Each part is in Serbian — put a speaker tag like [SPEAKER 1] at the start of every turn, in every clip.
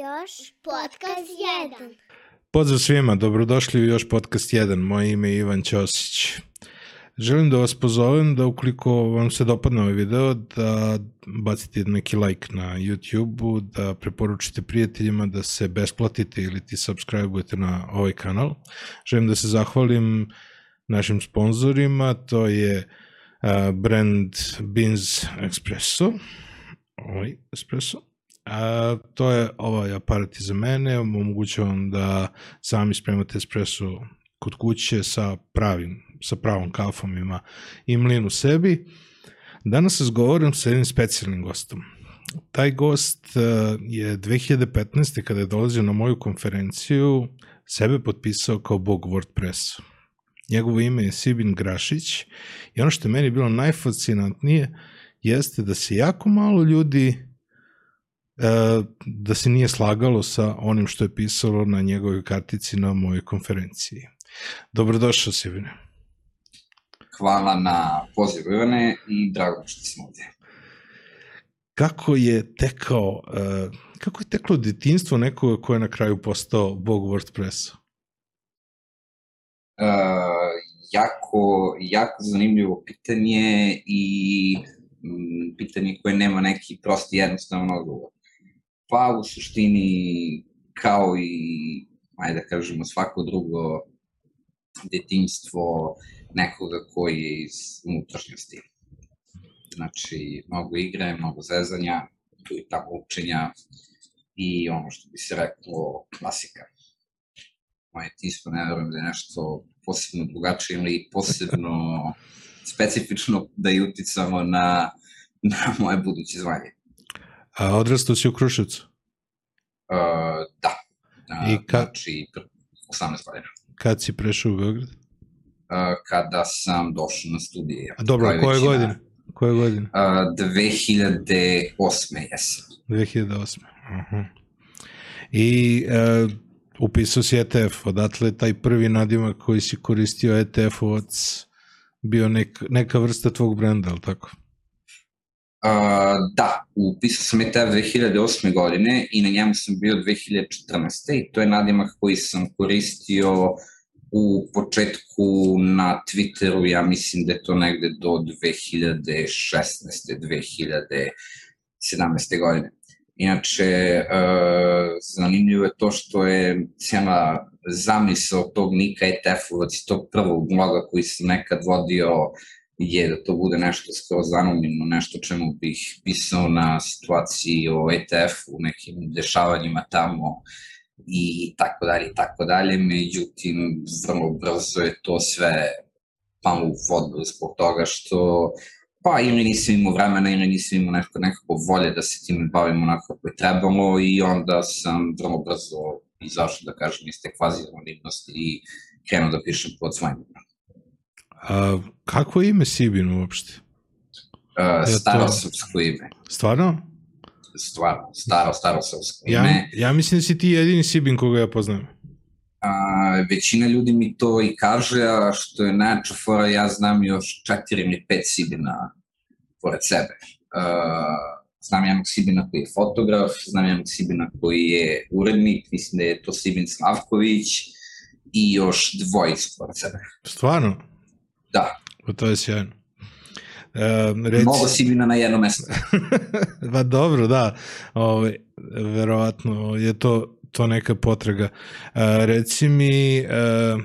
[SPEAKER 1] Još podcast 1.
[SPEAKER 2] Pozdrav svima, dobrodošli u još podcast 1. Moje ime je Ivan Ćosić. Želim da vas pozovem da ukoliko vam se dopadne ovaj video, da bacite neki like na YouTube-u, da preporučite prijateljima da se besplatite ili ti subscribe-ujete na ovaj kanal. Želim da se zahvalim našim sponzorima, to je uh, brand Beans Espresso, ovaj espresso, A, to je ovaj aparat iza mene, omogućavam da sami spremate espresso kod kuće sa pravim, sa pravom kafom ima i mlin u sebi. Danas razgovaram sa jednim specijalnim gostom. Taj gost uh, je 2015. kada je dolazio na moju konferenciju sebe potpisao kao bog WordPressa. Njegovo ime je Sibin Grašić i ono što je meni bilo najfascinantnije jeste da se jako malo ljudi E, da se nije slagalo sa onim što je pisalo na njegovoj kartici na mojoj konferenciji. Dobrodošao, Sivine.
[SPEAKER 3] Hvala na pozivu, Ivane, i drago što sam ovdje.
[SPEAKER 2] Kako je tekao, e, kako je teklo detinstvo nekoga ko je na kraju postao bog WordPressa?
[SPEAKER 3] Uh, jako, jako zanimljivo pitanje i pitanje koje nema neki prosti jednostavan odgovor pa u suštini kao i, ajde da kažemo, svako drugo detinjstvo nekoga koji je iz unutrašnjosti. Znači, mnogo igre, mnogo zezanja, tu i tamo učenja i ono što bi se reklo klasika. Moje detinjstvo ne verujem da je nešto posebno drugačije ili posebno specifično da je uticamo na, na moje buduće zvanje.
[SPEAKER 2] A odrastao si u Kruševcu?
[SPEAKER 3] Uh, da. Uh,
[SPEAKER 2] I ka...
[SPEAKER 3] Znači, 18 godina.
[SPEAKER 2] Kad si prešao u Beograd?
[SPEAKER 3] Uh, kada sam došao na studije.
[SPEAKER 2] A dobro, koje većina, godine? Koje godine?
[SPEAKER 3] Uh, 2008. jesam.
[SPEAKER 2] 2008. Uh -huh. I uh, upisao si ETF, odatle taj prvi nadimak koji si koristio ETF-ovac bio nek, neka vrsta tvog brenda, ali tako?
[SPEAKER 3] Uh, da, upisao sam ETF 2008. godine i na njemu sam bio 2014. i to je nadimak koji sam koristio u početku na Twitteru, ja mislim da je to negde do 2016. 2017. godine. Inače, uh, zanimljivo je to što je cijela zamisao tog Nika ETF-ovac, tog prvog bloga koji sam nekad vodio je da to bude nešto skroz anonimno, nešto čemu bih pisao na situaciji o ETF-u, nekim dešavanjima tamo i tako dalje i tako dalje, međutim vrlo brzo je to sve palo u vodu zbog toga što pa ili nisam imao vremena ili nisam imao nekako, nekako volje da se tim bavim onako kako je trebalo i onda sam vrlo brzo izašao da kažem iz te kvazi anonimnosti i krenuo da pišem pod svojim imenom.
[SPEAKER 2] A kako je ime Sibin uopšte?
[SPEAKER 3] Uh, staro srpsko ime.
[SPEAKER 2] Stvarno?
[SPEAKER 3] Stvarno, staro, staro srpsko
[SPEAKER 2] ja,
[SPEAKER 3] ime.
[SPEAKER 2] Ja mislim da si ti jedini Sibin koga ja poznam.
[SPEAKER 3] A, većina ljudi mi to i kaže, a što je najjača fora, ja znam još četiri ili pet Sibina pored sebe. Uh, znam jednog Sibina koji je fotograf, znam jednog Sibina koji je urednik, mislim da je to Sibin Slavković i još dvojicu pored sebe.
[SPEAKER 2] Stvarno?
[SPEAKER 3] Da.
[SPEAKER 2] Pa to je sjajno.
[SPEAKER 3] E, reci... Mnogo Sibina na jedno mesto.
[SPEAKER 2] pa dobro, da. Ove, ovaj, verovatno je to, to neka potraga. E, reci mi, e,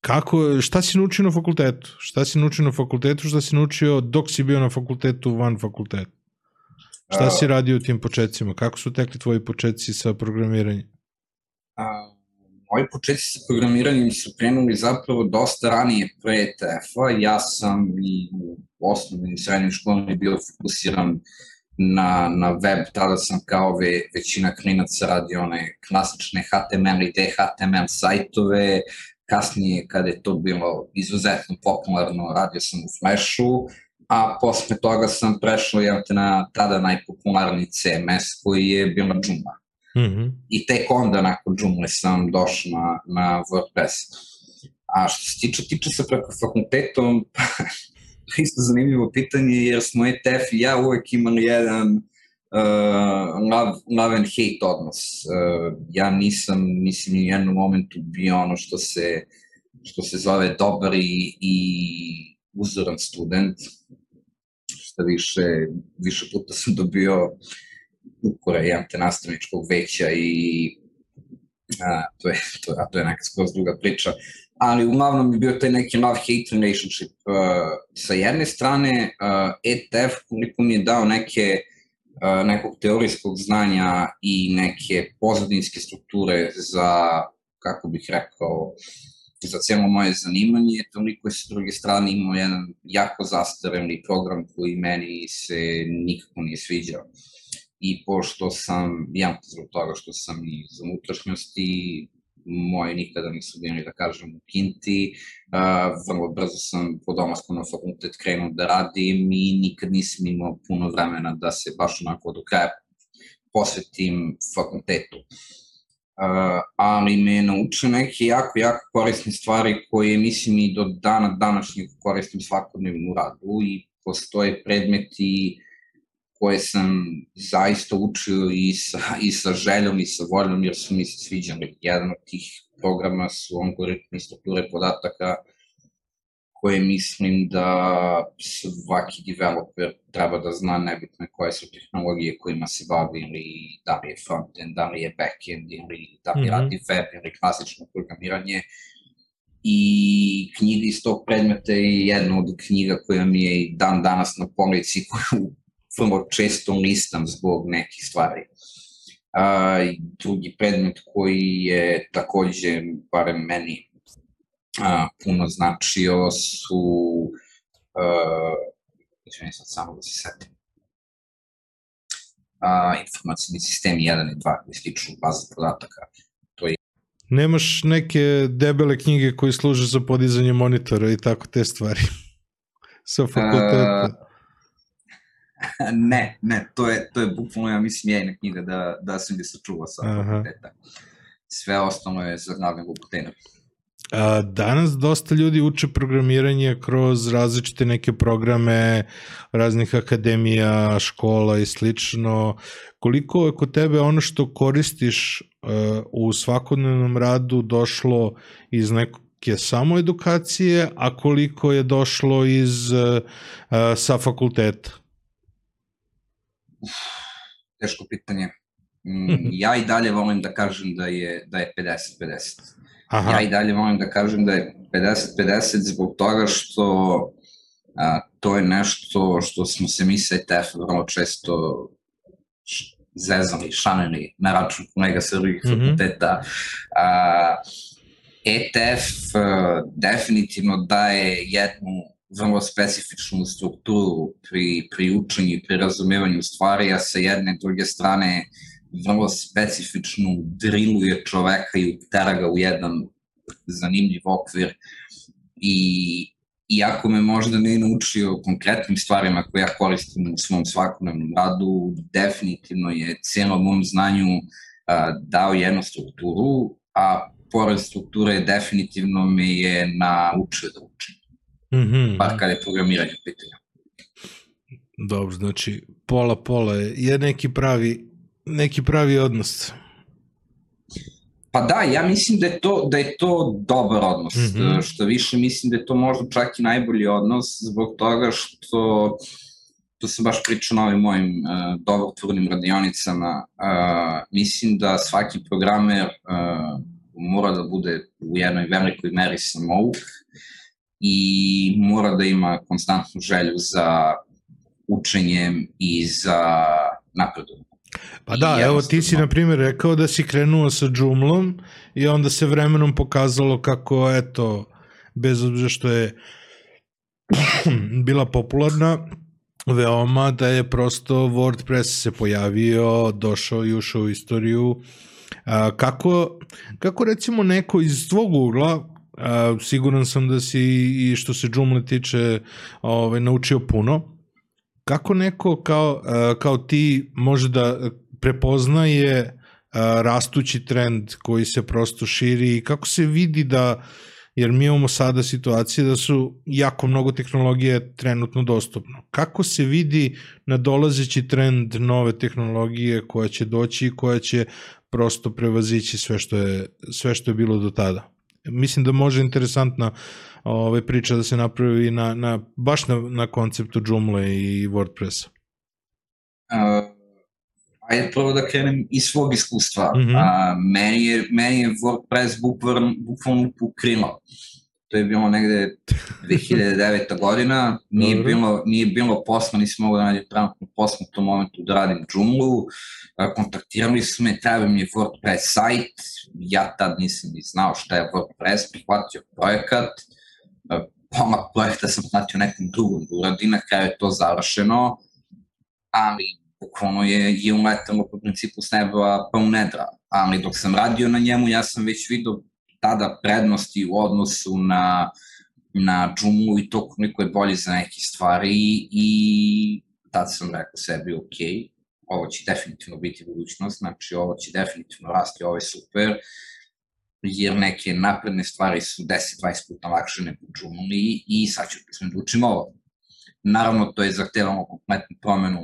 [SPEAKER 2] kako, šta si naučio na fakultetu? Šta si naučio na fakultetu, šta si naučio dok si bio na fakultetu, van fakulteta? Šta si radio u tim početcima? Kako su tekli tvoji početci sa programiranjem?
[SPEAKER 3] A, moji početci sa programiranjem su krenuli zapravo dosta ranije pre ETF-a. Ja sam i u osnovnim i srednjim školama bio fokusiran na, na web, tada sam kao ve, većina klinaca radio one klasične HTML i DHTML sajtove, kasnije kada je to bilo izuzetno popularno, radio sam u Flashu, a posle toga sam prešao jel na tada najpopularniji CMS koji je bila Joomla.
[SPEAKER 2] Mm -hmm.
[SPEAKER 3] I tek onda nakon Joomla sam došao na, na WordPress. A što se tiče, tiče preko fakultetom, isto zanimljivo pitanje, jer smo ETF i ja uvek imali jedan love, love and hate odnos. Uh, ja nisam, mislim, u jednom momentu bio ono što se, što se zove dobar i, i uzoran student, šta više, više puta sam dobio ukore, imam te nastavničkog veća i a, to je, to, a to je neka skroz druga priča, ali uglavnom je bio taj neki love-hate relationship. Uh, sa jedne strane, uh, ETF koliko mi je dao neke uh, nekog teorijskog znanja i neke pozadinske strukture za, kako bih rekao, za cijelo moje zanimanje, toliko je sa druge strane imao jedan jako zastareni program koji meni se nikako nije sviđao. I pošto sam, jedan zbog toga što sam i za unutrašnjosti, moji nikada nisu bili, da kažem, u Kinti. Uh, vrlo brzo sam po domasku na fakultet krenuo da radim i nikad nisam imao puno vremena da se baš onako do kraja posvetim fakultetu. Uh, ali me nauče neke jako, jako korisne stvari koje mislim i do dana današnjeg koristim svakodnevno u radu i postoje predmeti koje sam zaista učio i sa, i sa željom i sa voljom jer su mi se sviđali. Jedan od tih programa su algoritmi strukture podataka koje mislim da svaki developer treba da zna nebitno koje su tehnologije kojima se bavi ili da li je frontend, da li je backend ili da li mm -hmm. radi web ili klasično programiranje i knjiga iz tog predmeta je jedna od knjiga koja mi je i dan danas na polici koju vrlo često listam zbog nekih stvari. A, drugi predmet koji je takođe, barem meni, a, puno značio su, uh, sad samo da se setim, a, informacijni sistemi 1 i 2 koji sliču baza podataka. To je
[SPEAKER 2] Nemaš neke debele knjige koji služe za podizanje monitora i tako te stvari sa fakulteta?
[SPEAKER 3] ne, ne, to je, to je bukvalno, ja mislim, jedna knjiga da, da sam ga sačuvao sa fakulteta. Sve ostalo je za glavne glupotene.
[SPEAKER 2] A, danas dosta ljudi uče programiranje kroz različite neke programe raznih akademija, škola i slično. Koliko je kod tebe ono što koristiš uh, u svakodnevnom radu došlo iz neke samo edukacije, a koliko je došlo iz uh, sa fakulteta?
[SPEAKER 3] Teško pitanje. Mm, ja i dalje volim da kažem da je, da je 50-50. Aha. Ja i dalje volim da kažem da je 50-50 zbog toga što a, to je nešto što smo se mi sa ETF vrlo često zezali, šanili na račun kolega sa drugih mm -hmm. fakulteta. A, ETF a, definitivno daje jednu vrlo specifičnu strukturu pri, pri učenju i pri razumevanju stvari, a sa jedne druge strane vrlo specifičnu driluje čoveka i utera ga u jedan zanimljiv okvir i iako me možda ne naučio konkretnim stvarima koje ja koristim u svom svakodnevnom radu, definitivno je cijelom mom znanju a, dao jednu strukturu, a pored strukture definitivno me je naučio da učim. Mm -hmm. Bar kad je programiranje u pitanju.
[SPEAKER 2] Dobro, znači pola pola je neki pravi, neki pravi odnos.
[SPEAKER 3] Pa da, ja mislim da je to, da je to dobar odnos. Mm -hmm. Što više mislim da je to možda čak i najbolji odnos zbog toga što to sam baš pričao na ovim mojim uh, dobrotvornim radionicama. Uh, mislim da svaki programer uh, mora da bude u jednoj velikoj meri samouk i mora da ima konstantnu želju za učenjem i za napredom.
[SPEAKER 2] Pa da, evo ti si na primjer rekao da si krenuo sa džumlom i onda se vremenom pokazalo kako, eto, bez obzira što je bila popularna, veoma da je prosto WordPress se pojavio, došao i ušao u istoriju. A, kako, kako recimo neko iz tvog ugla, a, siguran sam da si i što se džumle tiče ovaj, naučio puno. Kako neko kao, kao ti može da prepoznaje rastući trend koji se prosto širi i kako se vidi da jer mi imamo sada situacije da su jako mnogo tehnologije trenutno dostupno. Kako se vidi na dolazeći trend nove tehnologije koja će doći i koja će prosto prevazići sve što je, sve što je bilo do tada? Mislim da može interesantna ovaj, priča da se napravi na, na, baš na, na konceptu Joomla i WordPressa.
[SPEAKER 3] Uh, ajde prvo da krenem iz svog iskustva. Mm -hmm. A, meni, je, meni je WordPress bukvalno, bukvalno pokrilo. To je bilo negde 2009. godina, nije bilo, nije bilo posla, nisam mogu da nađem trenutno posla u tom momentu da radim Joomla, kontaktirali su me, treba mi je WordPress sajt, ja tad nisam ni znao šta je WordPress, prihvatio projekat, pomak projekta sam platio nekom drugom da uradi, na kraju je to završeno, ali bukvalno je, je umetalo po principu s neba pa u nedra. Ali dok sam radio na njemu, ja sam već vidio tada prednosti u odnosu na, na Joomla i to koliko je bolje za neke stvari i tad sam rekao sebi, ok, ovo će definitivno biti budućnost, znači ovo će definitivno rasti, ovo je super, jer neke napredne stvari su 10-20 puta lakše nego Joomla i, i sad ću da učim ovo. Naravno, to je zahtevamo kompletnu promenu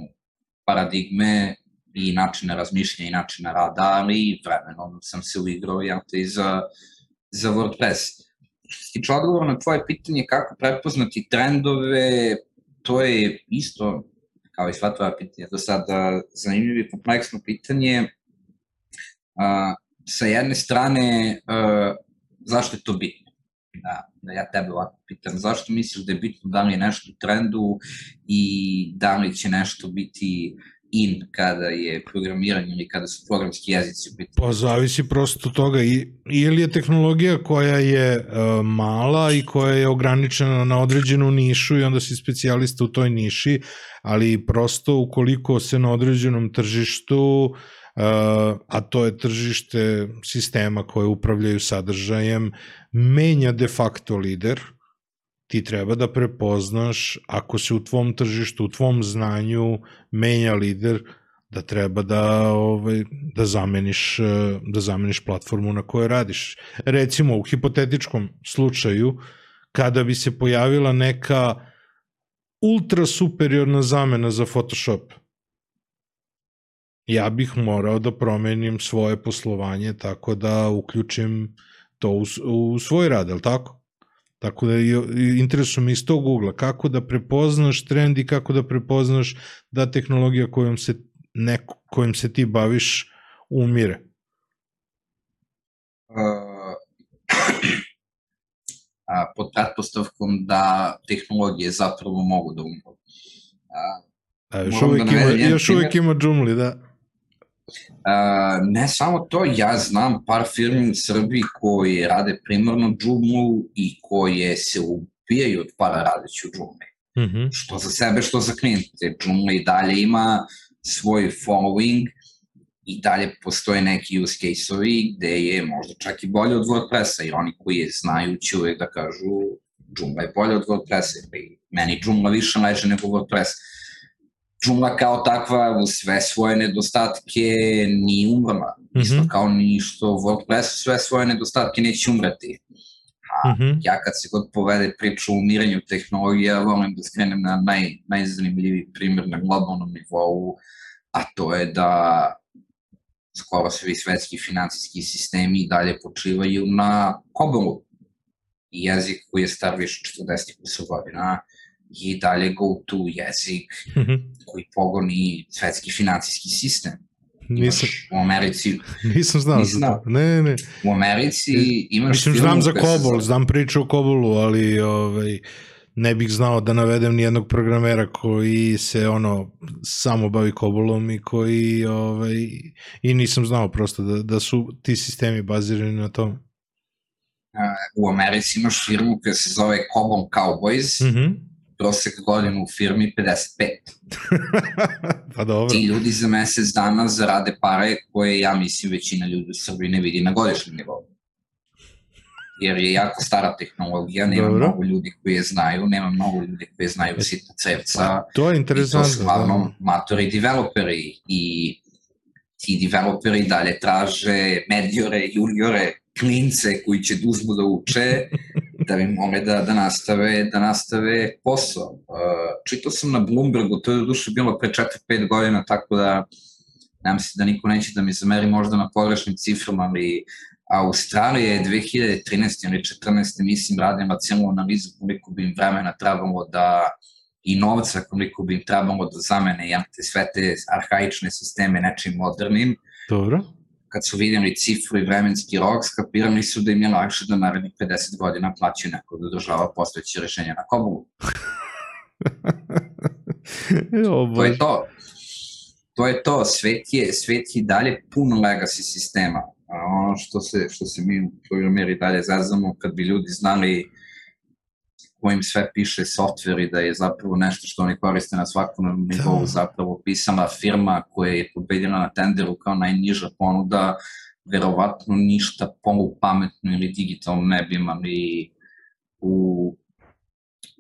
[SPEAKER 3] paradigme i načina razmišljanja i načina rada, ali vremenom sam se uigrao ja, te za, za WordPress. Što se tiče odgovora na tvoje pitanje kako prepoznati trendove, to je isto, kao i sva tvoja pitanja do sada, zanimljivo i kompleksno pitanje. Uh, sa jedne strane, uh, zašto je to bitno? Da, da ja tebe ovako pitam, zašto misliš da je bitno da li je nešto u trendu i da li će nešto biti in kada je programiranje ili kada su programski jezici u pitanju?
[SPEAKER 2] Pa zavisi prosto toga i ili je tehnologija koja je uh, mala i koja je ograničena na određenu nišu i onda si specijalista u toj niši, ali prosto ukoliko se na određenom tržištu Uh, a to je tržište sistema koje upravljaju sadržajem, menja de facto lider, ti treba da prepoznaš ako se u tvom tržištu, u tvom znanju menja lider, da treba da ovaj da zameniš da zameniš platformu na kojoj radiš. Recimo u hipotetičkom slučaju kada bi se pojavila neka ultra superiorna zamena za Photoshop. Ja bih morao da promenim svoje poslovanje tako da uključim to u, u svoj rad, je li tako? Tako da interesuje me iz tog ugla kako da prepoznaš trend i kako da prepoznaš da tehnologija kojom se, neko, kojom se ti baviš umire. Uh,
[SPEAKER 3] pod pretpostavkom da tehnologije zapravo mogu da umru.
[SPEAKER 2] A, još, uvek da ima, još uvek ima džumli, da.
[SPEAKER 3] Uh, ne samo to, ja znam par firmi u Srbiji koji rade primarno džumlu i koje se ubijaju od para radeći u džumli. Mm -hmm. Što za sebe, što za klijente. Džumla i dalje ima svoj following i dalje postoje neki use case-ovi gde je možda čak i bolje od WordPressa i oni koji je znaju će uvek da kažu Joomla je bolje od WordPressa ili meni Joomla više leže nego WordPress. Joomla kao takva u sve svoje nedostatke nije umrla. Mm -hmm. Isto kao ni što WordPress sve svoje nedostatke neće umreti. A mm -hmm. ja kad se god povede priču o umiranju tehnologija, volim da skrenem na naj, najzanimljiviji primjer na globalnom nivou, a to je da skoro svi svetski financijski sistemi dalje počivaju na Kobolu. Jezik koji je star više 40 godina i dalje go-to jezik mm -hmm. koji pogoni svetski financijski sistem.
[SPEAKER 2] Nisam,
[SPEAKER 3] u Americi...
[SPEAKER 2] Nisam znao za to. Ne, ne.
[SPEAKER 3] U Americi imaš...
[SPEAKER 2] Mislim, znam za Kobol, znam priču o Kobolu, ali ovaj, ne bih znao da navedem ni jednog programera koji se ono samo bavi Kobolom i koji ovaj, i nisam znao prosto da, da su ti sistemi bazirani na tom.
[SPEAKER 3] u Americi imaš firmu koja se zove Cobol Cowboys, mm -hmm prosek godinu u firmi
[SPEAKER 2] 55. pa dobro.
[SPEAKER 3] Ti ljudi za mesec dana zarade pare koje ja mislim većina ljudi u Srbiji ne vidi na godišnjem nivou. Jer je jako stara tehnologija, nema dobro. mnogo ljudi koji je znaju, nema mnogo ljudi koji je znaju e, sitna cevca. Pa,
[SPEAKER 2] to je interesantno. I to
[SPEAKER 3] su glavno da. matori developeri i ti developeri dalje traže medjore, juniore, klince koji će uzmu da uče, da bi mogli da, da, nastave, da nastave posao. Čitao sam na Bloombergu, to je duše bilo pre 4-5 godina, tako da nam se da niko neće da mi zameri možda na pogrešnim ciframa, ali Australija je 2013. ili 14. mislim radila cijelu analizu koliko bi im vremena trebalo da i novca koliko bi im trebalo da zamene jam, te sve te arhaične sisteme nečim modernim.
[SPEAKER 2] Dobro.
[SPEAKER 3] Kad su vidjeli cifru i vremenski rok, skapirali su da im je lakše da narednih 50 godina plaćaju neko da održava postojeće rešenje na Kobolu. to je to. To je to. Svet je, svet je dalje pun legacy sistema. A ono što se, što se mi u programeri dalje zazamo, kad bi ljudi znali kojim sve piše softver i da je zapravo nešto što oni koriste na svakom nivou, da. zapravo pisana firma koja je pobedila na tenderu kao najniža ponuda, verovatno ništa polu pametno ili digitalno ne bi imali u,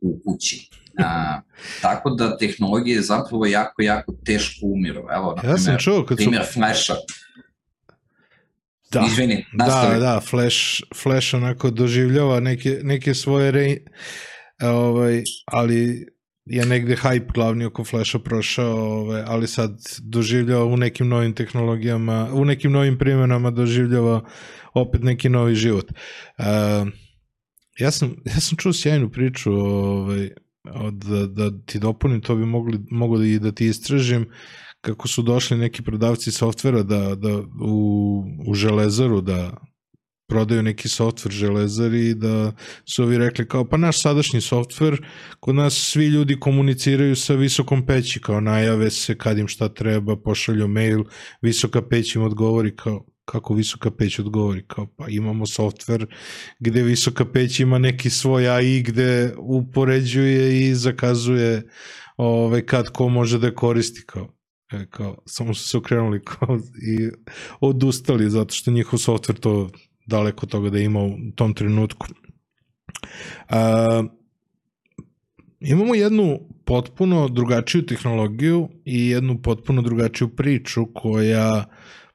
[SPEAKER 3] u kući. A, tako da tehnologije zapravo jako, jako teško umiru. Evo, na ja primjer, sam čuo kad primjer su... Flasha.
[SPEAKER 2] Da, Izvini. Da, da, Flash, Flash onako doživljava neke, neke svoje re, ovaj, ali je negde hype glavni oko Flasha prošao, ovaj, ali sad doživljava u nekim novim tehnologijama, u nekim novim primjenama doživljava opet neki novi život. Uh, ja, sam, ja sam čuo sjajnu priču ovaj, da, da ti dopunim, to bi mogli, mogu da, i da ti istražim, kako su došli neki prodavci softvera da, da u, u železaru da prodaju neki softver železari i da su ovi rekli kao pa naš sadašnji softver kod nas svi ljudi komuniciraju sa visokom peći kao najave se kad im šta treba pošalju mail visoka peć im odgovori kao kako visoka peć odgovori, kao pa imamo softver gde visoka peć ima neki svoj AI gde upoređuje i zakazuje ove, kad ko može da koristi, kao, kao samo su se okrenuli kao, i odustali zato što njihov softver to daleko toga da ima u tom trenutku. A, imamo jednu potpuno drugačiju tehnologiju i jednu potpuno drugačiju priču koja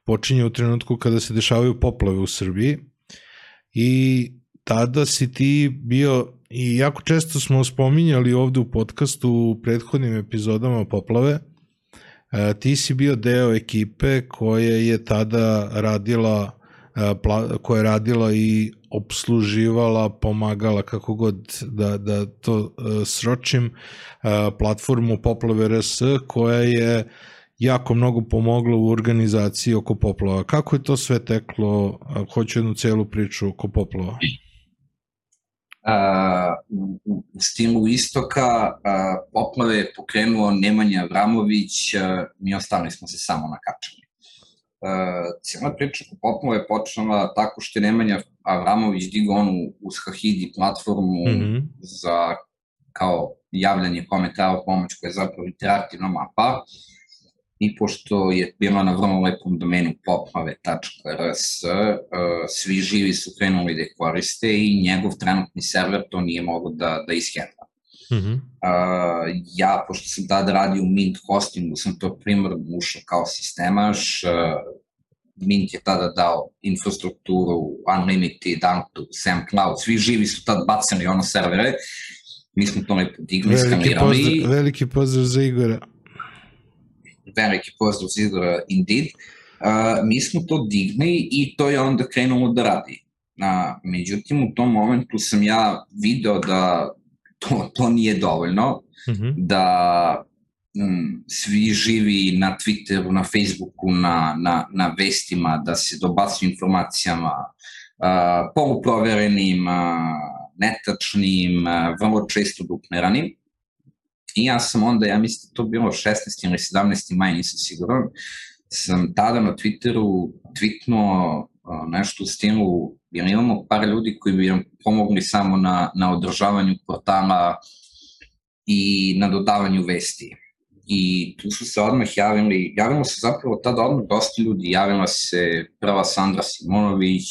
[SPEAKER 2] počinje u trenutku kada se dešavaju poplave u Srbiji i tada si ti bio i jako često smo spominjali ovde u podcastu u prethodnim epizodama poplave e, ti si bio deo ekipe koja je tada radila e, koja je radila i obsluživala, pomagala kako god da, da to e, sročim platformu Poplave RS koja je jako mnogo pomoglo u organizaciji oko poplava. Kako je to sve teklo? Hoću jednu celu priču oko poplava.
[SPEAKER 3] Uh, u, u stilu istoka uh, poplave je pokrenuo Nemanja Vramović, uh, mi ostali smo se samo nakačali. Uh, cijela priča oko poplave je počela tako što je Nemanja Avramović digao onu uz Hahidi platformu mm -hmm. za kao javljanje komentara pomoć koja je zapravo iterativna mapa. Uh, i pošto je bila na vrlo lepom domenu popmave.rs, e, svi živi su krenuli da je koriste i njegov trenutni server to nije mogo da, da ishendla. Mm -hmm. uh, ja, pošto sam tada radio u Mint hostingu, sam to primarno ušao kao sistemaš, uh, Mint je tada dao infrastrukturu, Unlimited, Antu, Sam Cloud, svi živi su tad bacali ono servere, mi smo to lepo digli, veliki
[SPEAKER 2] skanirali. Pozdrav, veliki pozdrav za Igora
[SPEAKER 3] veliki pozdrav za Igora Indeed, uh, mi smo to digli i to je onda krenulo da radi. Uh, međutim, u tom momentu sam ja video da to, to nije dovoljno, mm -hmm. da um, svi živi na Twitteru, na Facebooku, na, na, na vestima, da se dobacuju informacijama uh, poluproverenim, uh, netačnim, uh, vrlo često dupneranim. I ja sam onda, ja mislim da to bilo 16. ili 17. maj, nisam siguran, sam tada na Twitteru tweetnuo nešto u stilu, jer imamo par ljudi koji bi nam pomogli samo na, na održavanju portala i na dodavanju vesti. I tu su se odmah javili, javilo se zapravo tada odmah dosta ljudi, javila se prva Sandra Simonović,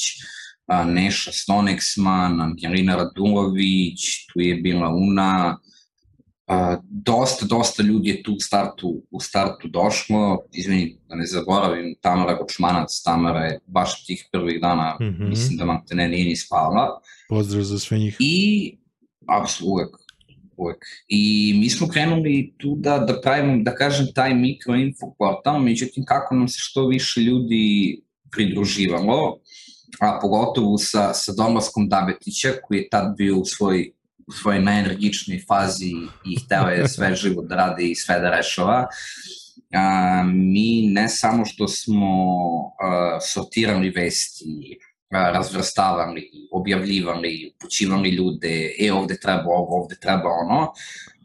[SPEAKER 3] Neša Stonexman, Angelina Radulović, tu je bila Una, Uh, dosta, dosta ljudi je tu u startu, u startu došlo, izvini da ne zaboravim, Tamara Gočmanac, Tamara je baš tih prvih dana, mm -hmm. mislim da te ne nije ni spala.
[SPEAKER 2] Pozdrav za sve njih.
[SPEAKER 3] I, apsolutno, uvek, uvek. I mi smo krenuli tu da, da pravimo, da kažem, taj mikroinfo portal, međutim kako nam se što više ljudi pridruživalo, a pogotovo sa, sa Domarskom Dabetića, koji je tad bio u svoj u svojoj najenergičnoj fazi i hteo je sve živo da radi i sve da rešava. A, mi ne samo što smo a, sortirali vesti, a, razvrstavali, objavljivali, upućivali ljude, e ovde treba ovo, ovde treba ono,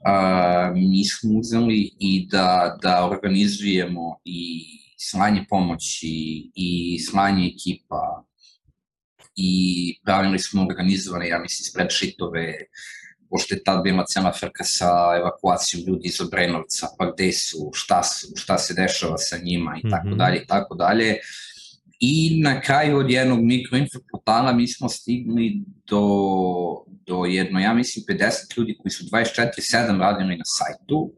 [SPEAKER 3] a, mi smo uzeli i da, da organizujemo i slanje pomoći i slanje ekipa i pravili smo organizovane, ja mislim, spreadshitove, pošto je tad bila cena frka sa evakuacijom ljudi iz Obrenovca, pa gde su, šta, su, šta se dešava sa njima i tako mhm. dalje i tako dalje. I na kraju od jednog mikroinfoportala mi smo stigli do, do jedno, ja mislim, 50 ljudi koji su 24-7 radili na sajtu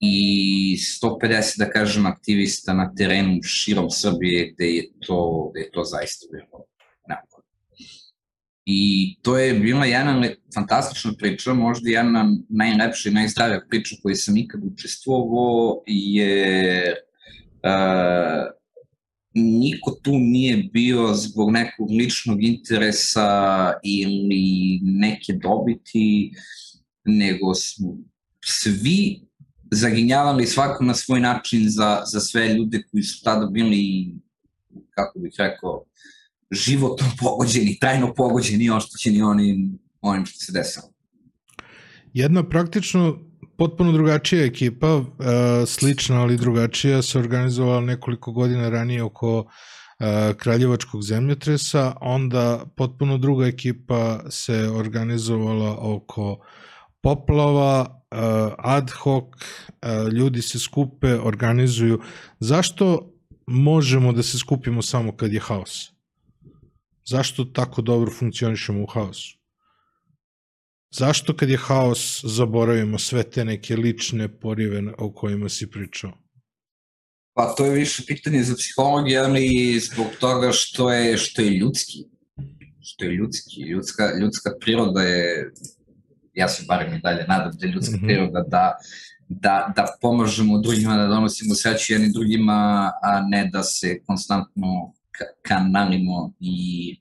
[SPEAKER 3] i 150, da kažem, aktivista na terenu širom Srbije gde je to, gde je to zaista bilo I to je bila jedna fantastična priča, možda jedna najlepša i najzdravija priča koju sam ikad učestvovao, jer uh, niko tu nije bio zbog nekog ličnog interesa ili neke dobiti, nego smo svi zaginjavali svako na svoj način za, za sve ljude koji su tada bili, kako bih rekao, životno pogođeni, trajno pogođeni, oštećeni onim, onim što se desilo.
[SPEAKER 2] Jedna praktično potpuno drugačija ekipa, uh, slična ali drugačija, se organizovala nekoliko godina ranije oko uh, Kraljevačkog zemljotresa, onda potpuno druga ekipa se organizovala oko poplava, uh, ad hoc, ljudi se skupe, organizuju. Zašto možemo da se skupimo samo kad je haos? Zašto tako dobro funkcionišemo u haosu? Zašto kad je haos zaboravimo sve te neke lične porive o kojima si pričao?
[SPEAKER 3] Pa to je više pitanje za psihologiju, ali zbog toga što je, što je ljudski. Što je ljudski. Ljudska, ljudska priroda je, ja se barem i dalje nadam da je ljudska mm -hmm. priroda da, da, da pomažemo drugima, da donosimo sreću jednim drugima, a ne da se konstantno kanalimo i,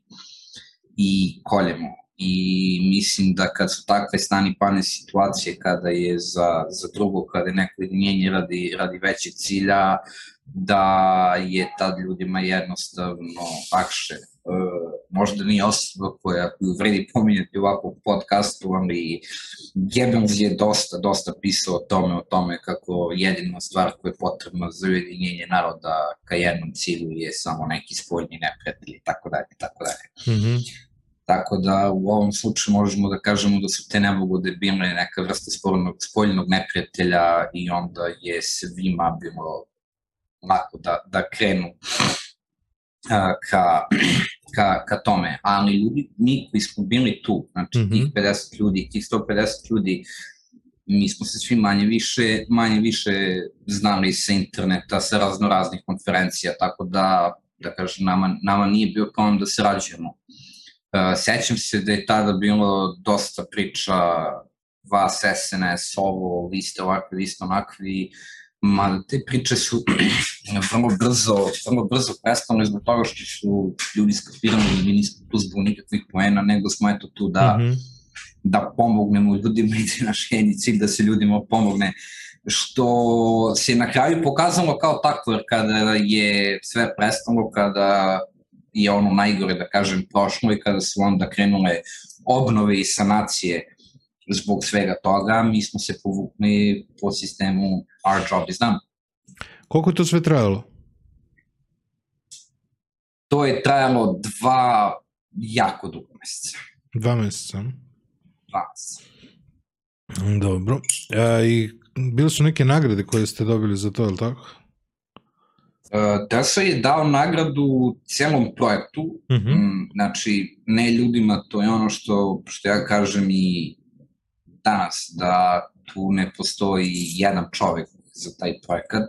[SPEAKER 3] i koljemo. I mislim da kad su takve stani pane situacije, kada je za, za drugo, kada je neko jedinjenje radi, radi većeg cilja, da je tad ljudima jednostavno lakše. E, možda nije osoba koja koju vredi pominjati ovako u podcastu, ali Goebbels je dosta, dosta pisao o tome, o tome kako jedina stvar koja je potrebna za ujedinjenje naroda ka jednom cilju je samo neki spoljni neprijatelj i tako dalje, tako dalje. Mm -hmm. Tako da u ovom slučaju možemo da kažemo da su te nebogode bile neka vrsta spoljnog, spoljnog neprijatelja i onda je svima bilo lako da, da krenu ka, ka, ka tome. Ali ljudi, mi koji smo bili tu, znači mm -hmm. tih 50 ljudi, tih 150 ljudi, mi smo se svi manje više, manje više znali sa interneta, sa razno raznih konferencija, tako da, da kažem, nama, nama nije bio problem da se rađujemo. Uh, sećam se da je tada bilo dosta priča vas, SNS, ovo, vi ste ovakvi, vi ste onakvi, uh, Ma, te priče su vrlo brzo, vrlo brzo prestane zbog toga što su ljudi skapirali da mi nismo tu zbog nikakvih poena, nego smo eto tu da, mm -hmm. da pomognemo ljudima i da naš jedni cilj da se ljudima pomogne što se na kraju pokazalo kao tako, jer kada je sve prestalo, kada je ono najgore, da kažem, prošlo i kada su onda krenule obnove i sanacije zbog svega toga, mi smo se povukli po sistemu our job is done.
[SPEAKER 2] Koliko je to sve trajalo?
[SPEAKER 3] To je trajalo dva jako dugo meseca.
[SPEAKER 2] Dva meseca?
[SPEAKER 3] Dva meseca.
[SPEAKER 2] Dobro. A, I bile su neke nagrade koje ste dobili za to, je li tako?
[SPEAKER 3] Uh, Tesla je dao nagradu celom projektu, uh mhm. -huh. znači ne ljudima, to je ono što, što ja kažem i danas, da tu ne postoji jedan čovek za taj projekat.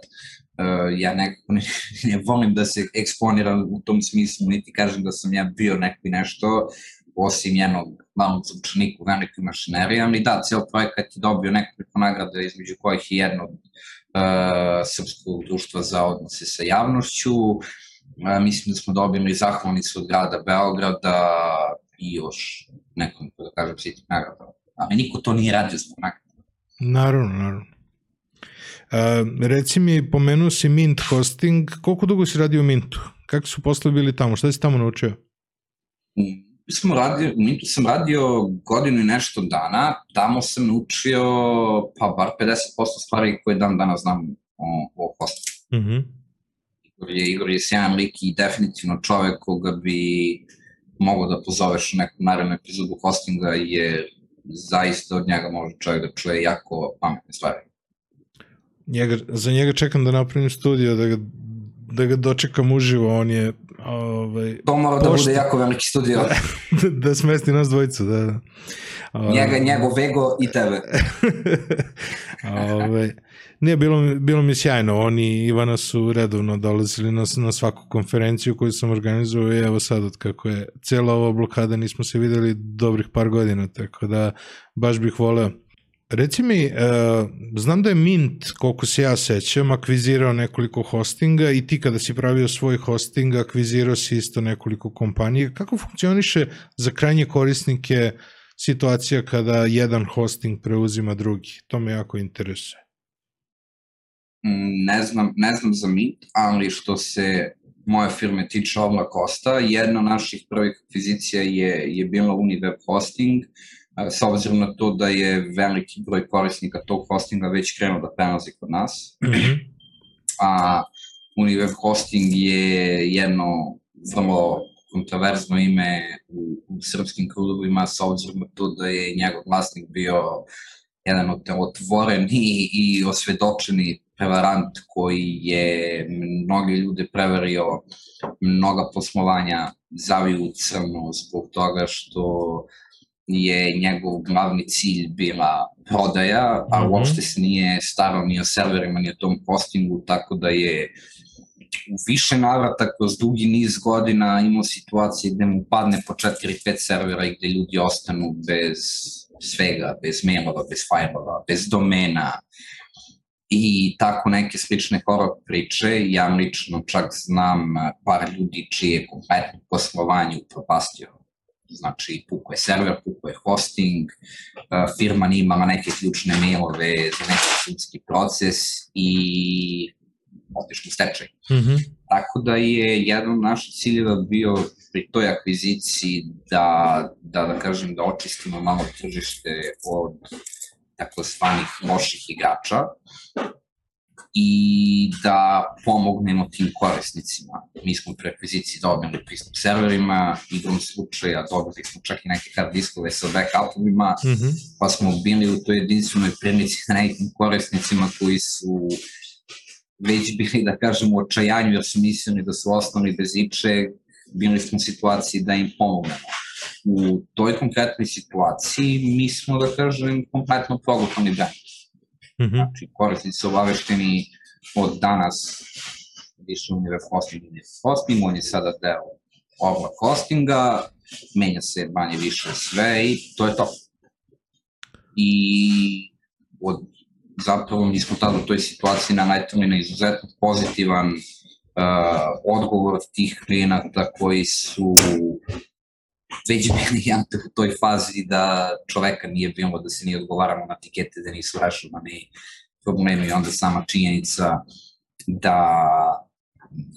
[SPEAKER 3] Uh, ja nekako ne, ne volim da se eksponiram u tom smislu, niti kažem da sam ja bio neko i nešto, osim jednog malog zvučnika u velikoj mašineriji, ali da, ceo projekat je dobio nekoliko nagrada, između kojih je jedno uh, Srpskog društva za odnose sa javnošću, uh, mislim da smo dobili zahvalnicu od grada Beograda i još nekom, da kažem, sitih nagrada. Ali niko to nije radio zbog nagrada.
[SPEAKER 2] Naravno, naravno. Uh, reci mi, pomenuo si Mint hosting, koliko dugo si radio u Mintu? Kako su poslovi bili tamo? Šta si tamo naučio?
[SPEAKER 3] Smo radio, u Mintu sam radio godinu i nešto dana, tamo sam naučio pa bar 50% stvari koje dan danas znam o, o hostingu.
[SPEAKER 2] Mm -hmm.
[SPEAKER 3] Igor je, Igor je sjajan lik i definitivno čovek koga bi mogao da pozoveš u neku narednu epizodu hostinga jer zaista od njega može čovjek da čuje jako pametne stvari.
[SPEAKER 2] Njega, za njega čekam da napravim studio, da ga, da ga dočekam uživo, on je ovaj,
[SPEAKER 3] to mora da bude jako veliki studio.
[SPEAKER 2] da, da smesti nas dvojicu, da. da.
[SPEAKER 3] Njega, njegov Vego i tebe.
[SPEAKER 2] ovaj, nije, bilo, bilo mi sjajno. Oni Ivana su redovno dolazili na, na svaku konferenciju koju sam organizovao i evo sad od kako je cijela ova blokada nismo se videli dobrih par godina, tako da baš bih voleo Reci mi, uh, znam da je Mint, koliko se ja sećam, akvizirao nekoliko hostinga i ti kada si pravio svoj hosting, akvizirao si isto nekoliko kompanija. Kako funkcioniše za krajnje korisnike situacija kada jedan hosting preuzima drugi? To me jako interesuje.
[SPEAKER 3] Mm, ne znam, ne znam za Mint, ali što se moje firme tiče Ovla Kosta, jedna od naših prvih akvizicija je, je bila Uniweb Hosting, s obzirom na to da je veliki broj korisnika tog hostinga već krenuo da prelazi kod nas. Mm -hmm. A Uniweb Hosting je jedno vrlo kontroverzno ime u, u srpskim krugovima s obzirom na to da je njegov vlasnik bio jedan od otvoreni i osvedočeni prevarant koji je mnogi ljude prevario, mnoga poslovanja zaviju u crno zbog toga što je njegov glavni cilj bila prodaja, a mm -hmm. uopšte se nije starao ni o serverima, ni o tom hostingu, tako da je u više navrata kroz dugi niz godina imao situacije gde mu padne po 4-5 servera i gde ljudi ostanu bez svega, bez mailova, bez fajlova, bez domena i tako neke slične horor priče. Ja lično čak znam par ljudi čije kompletno poslovanje upropastio znači puko je server, puko je hosting, firma nije imala neke ključne mailove za neki sudski proces i otišli u stečaj. Mm -hmm. Tako da je jedan od naših ciljeva bio pri toj akviziciji da, da, da kažem, da očistimo malo tržište od takozvanih loših igrača i da pomognemo tim korisnicima. Mi smo pre akviziciji dobili pristup serverima, igrom slučaja dobili smo čak i neke hard diskove sa backupovima, mm -hmm. pa smo bili u toj jedinstvenoj prilici na nekim korisnicima koji su već bili, da kažem, u očajanju jer su mislili da su ostali bez iče, bili smo u situaciji da im pomognemo. U toj konkretnoj situaciji mi smo, da kažem, kompletno progutani brand Mm -hmm. Znači, korisnici su obavešteni od danas više universe hosting i hosting, on je sada deo obla hostinga, menja se manje više sve i to je to. I od, zapravo mi smo tada u toj situaciji naletili na izuzetno pozitivan uh, odgovor tih klijenata koji su već bili ja u toj fazi da čoveka nije bilo, da se nije odgovaramo na tikete, da nisu rešavani problemi i onda sama činjenica da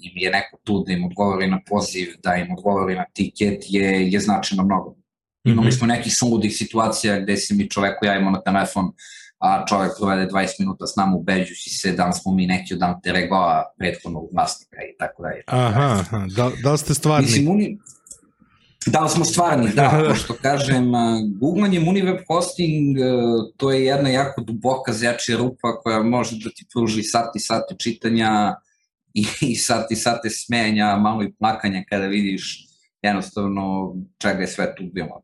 [SPEAKER 3] im je neko tu da im odgovori na poziv, da im odgovori na tiket je, je značajno mnogo. Imali mhm. smo nekih sludih situacija gde se mi čoveku javimo na telefon, a čovek provede 20 minuta s nama ubeđujući se da smo mi neki od anteregoa prethodnog vlasnika i tako dalje.
[SPEAKER 2] Aha, aha. Da, da ste stvarni? Mislim, oni,
[SPEAKER 3] Da li smo stvarni? Da, pošto kažem, googlanjem Uniweb hosting, to je jedna jako duboka zjačija rupa koja može da ti pruži sati sati čitanja i, i sati sate smenja, malo i plakanja kada vidiš jednostavno čega je sve tu bilo.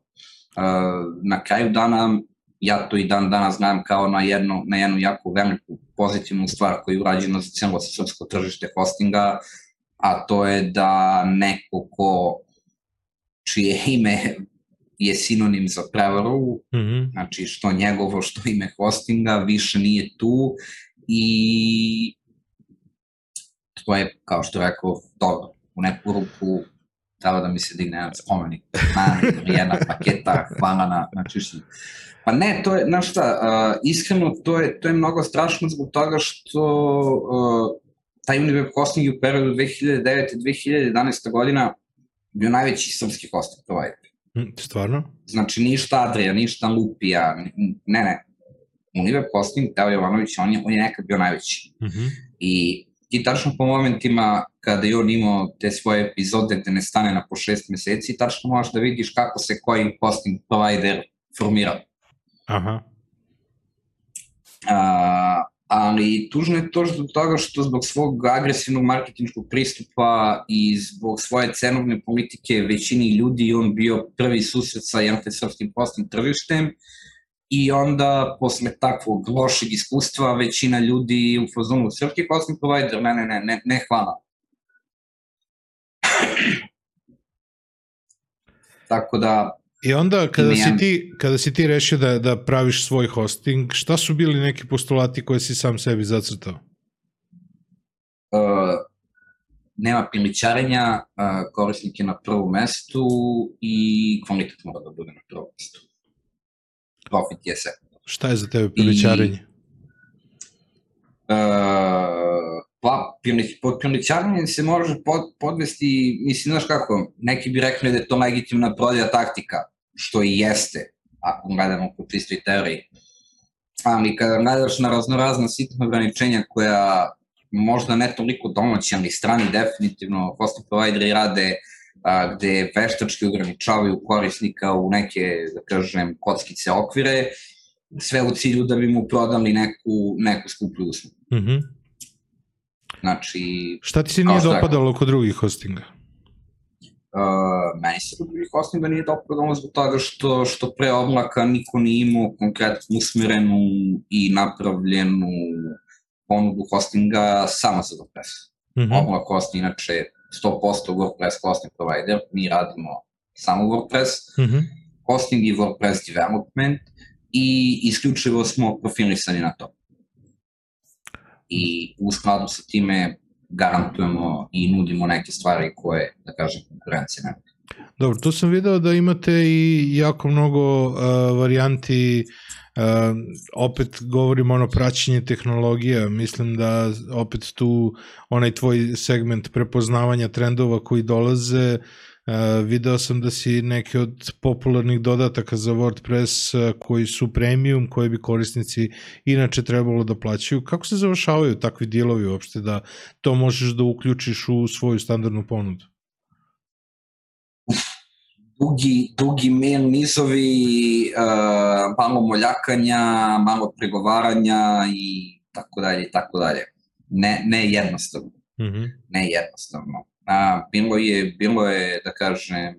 [SPEAKER 3] Na kraju dana ja to i dan danas znam kao na jednu, na jednu jako veliku pozitivnu stvar koja je urađena za celo srpsko tržište hostinga, a to je da neko ko čije ime je sinonim za prevaru,
[SPEAKER 2] Mm -hmm.
[SPEAKER 3] znači što njegovo, što ime hostinga, više nije tu i to je, kao što rekao, dobro, u neku ruku treba da mi se digne jedan spomenik, na jedna paketa, hvala na, znači što... Pa ne, to je, znaš šta, uh, iskreno, to je, to je mnogo strašno zbog toga što uh, taj Uniweb hosting u periodu 2009-2011 godina bio najveći srpski hosting provider.
[SPEAKER 2] Mm, stvarno?
[SPEAKER 3] Znači, ništa Adria, ništa Lupija, ne, ne. Uniweb hosting, Teo Jovanović, on je, on je nekad bio najveći.
[SPEAKER 2] Mm -hmm.
[SPEAKER 3] I ti tačno po momentima kada je on imao te svoje epizode gde ne stane na po šest meseci, tačno možeš da vidiš kako se koji hosting provider formirao.
[SPEAKER 2] Aha.
[SPEAKER 3] A, ali tužno je to zbog toga što zbog svog agresivnog marketinškog pristupa i zbog svoje cenovne politike većini ljudi on bio prvi susret sa jednom srpskim postim tržištem i onda posle takvog lošeg iskustva većina ljudi u fazonu srpski hosting provider, ne, ne, ne, ne, ne hvala. Tako da
[SPEAKER 2] I onda kada si ti, kada si ti rešio da, da praviš svoj hosting, šta su bili neki postulati koje si sam sebi zacrtao?
[SPEAKER 3] Uh, nema priličarenja, uh, korisnik je na prvom mestu i kvalitet mora da bude na prvom mestu. Profit je sve.
[SPEAKER 2] Šta je za tebe priličarenje? I,
[SPEAKER 3] uh, pa, pod se može pod, podvesti, mislim, znaš kako, neki bi rekli da je to legitimna prodaja taktika, što i jeste, ako gledamo po čistoj teoriji. Ali kada gledaš na raznorazna sitna ograničenja koja možda ne toliko domaći, ali strani definitivno hosting provideri rade a, gde veštački ograničavaju korisnika u neke, da kažem, kockice okvire, sve u cilju da bi mu prodali neku, neku skuplju uslugu.
[SPEAKER 2] Mm -hmm.
[SPEAKER 3] Znači...
[SPEAKER 2] Šta ti se nije dopadalo kod drugih hostinga?
[SPEAKER 3] Uh, meni se kod drugih hostinga nije dopadalo zbog toga što, što pre oblaka niko nije imao konkretno usmerenu i napravljenu ponudu hostinga samo za WordPress. Mm -hmm. Oblak host inače 100% WordPress hosting provider, mi radimo samo WordPress,
[SPEAKER 2] mm -hmm.
[SPEAKER 3] hosting i WordPress development i isključivo smo profilisani na to. I u skladu sa time garantujemo i nudimo neke stvari koje, da kažem, konkurencija nema.
[SPEAKER 2] Dobro, tu sam video da imate i jako mnogo uh, varijanti Uh, opet govorimo ono praćenje tehnologija, mislim da opet tu onaj tvoj segment prepoznavanja trendova koji dolaze, uh, video sam da si neki od popularnih dodataka za WordPress uh, koji su premium, koje bi korisnici inače trebalo da plaćaju. Kako se završavaju takvi dilovi uopšte da to možeš da uključiš u svoju standardnu ponudu?
[SPEAKER 3] dugi, dugi mail nizovi, uh, malo moljakanja, malo pregovaranja i tako dalje i tako dalje. Ne, ne jednostavno.
[SPEAKER 2] Mm -hmm.
[SPEAKER 3] Ne jednostavno. Uh, bilo, je, bilo je, da kažem,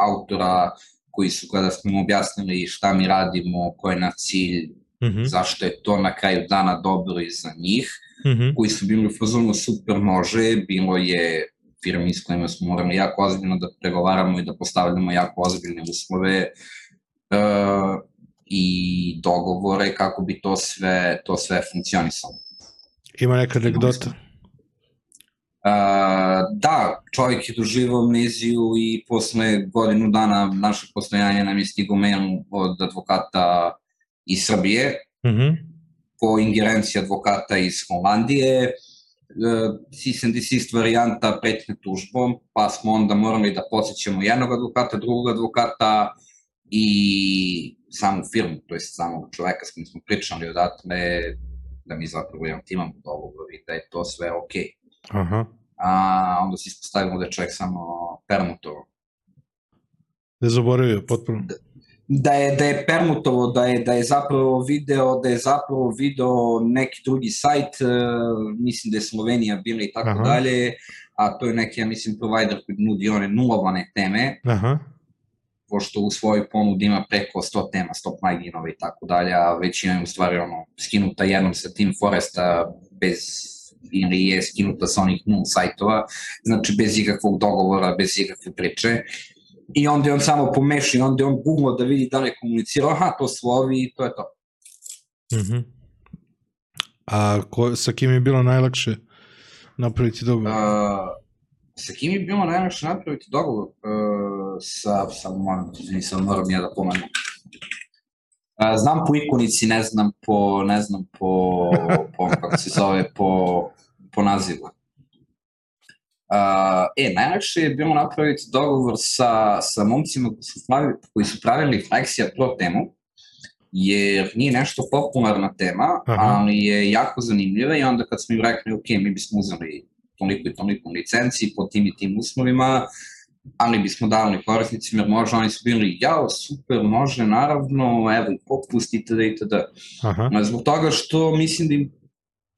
[SPEAKER 3] autora koji su kada smo objasnili šta mi radimo, ko je na cilj,
[SPEAKER 2] mm -hmm.
[SPEAKER 3] zašto je to na kraju dana dobro i za njih,
[SPEAKER 2] mm -hmm.
[SPEAKER 3] koji su bili u fazonu super može, bilo je firmi s kojima smo morali jako ozbiljno da pregovaramo i da postavljamo jako ozbiljne uslove uh, i dogovore kako bi to sve, to sve funkcionisalo.
[SPEAKER 2] Ima neka anegdota?
[SPEAKER 3] Da, čovjek je doživao amneziju i posle godinu dana naše postojanja nam je stigo mail od advokata iz Srbije,
[SPEAKER 2] mm -hmm.
[SPEAKER 3] po ingerenciji advokata iz Holandije, cease and desist varijanta pretnje tužbom, pa smo onda morali da podsjećamo jednog advokata, drugog advokata i samu firmu, to je samog čoveka s kojim smo pričali odatle, da mi zapravo imam timam dogovor i da je to sve okej.
[SPEAKER 2] Okay. Aha.
[SPEAKER 3] A onda se ispostavimo da je čovjek samo permutovo.
[SPEAKER 2] Da je zaboravio potpuno.
[SPEAKER 3] Da, da je, da je permutovo, da je, da je zapravo video, da je zapravo video neki drugi sajt, uh, mislim da je Slovenija bila i tako
[SPEAKER 2] Aha.
[SPEAKER 3] dalje, a to je neki, ja mislim, provider koji nudi one nulovane teme.
[SPEAKER 2] Aha.
[SPEAKER 3] pošto u svojoj ponudi ima preko 100 tema, 100 pluginova i tako dalje, a većina je u stvari ono, skinuta jednom sa Team Foresta bez ili je skinuta sa onih nul sajtova, znači bez ikakvog dogovora, bez ikakve priče. I onda je on samo pomešao i onda je on googlao da vidi da li je komunicirao, aha, to su ovi i to je to.
[SPEAKER 2] Mm -hmm. A ko, sa kim je bilo najlakše napraviti dogovor?
[SPEAKER 3] Uh, sa kim je bilo najlakše napraviti dogovor? Uh, sa, sa moram, nisam moram ja da pomenem. Uh, znam po ikonici, ne znam po, ne znam po, po kako se zove, po, po nazivu. Uh, e, najlakše je bilo napraviti dogovor sa, sa momcima koji su, pravili, koji su pravili Flexia Pro temu, jer nije nešto popularna tema, Aha. ali je jako zanimljiva i onda kad smo im rekli, ok, mi bismo uzeli toliko i toliko licenci po tim i tim uslovima, ali bismo dali korisnicima, jer možda oni su bili, jao, super, može, naravno, evo i popust itd. itd. Aha. Zbog toga što mislim da im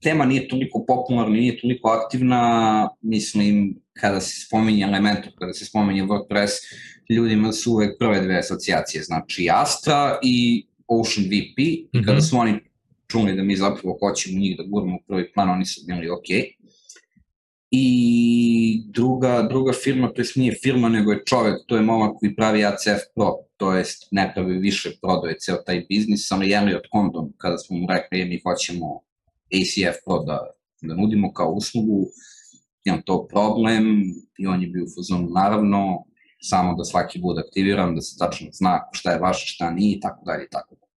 [SPEAKER 3] tema nije toliko popularna, nije toliko aktivna, mislim, kada se spominje Elementor, kada se spominje WordPress, ljudima su uvek prve dve asocijacije, znači Astra i Ocean VP, mm -hmm. kada su oni čuli da mi zapravo hoćemo njih da guramo u prvi plan, oni su bili ok. I druga, druga firma, to jest nije firma, nego je čovek, to je momak koji pravi ACF Pro, to jest ne pravi više, prodaje ceo taj biznis, samo jeli od kondom, kada smo mu rekli, je, mi hoćemo ACF Pro da, da nudimo kao uslugu, imam to problem i on je bio u fazonu, naravno, samo da svaki bude aktiviran, da se tačno zna šta je vaše, šta nije i tako dalje i tako dalje.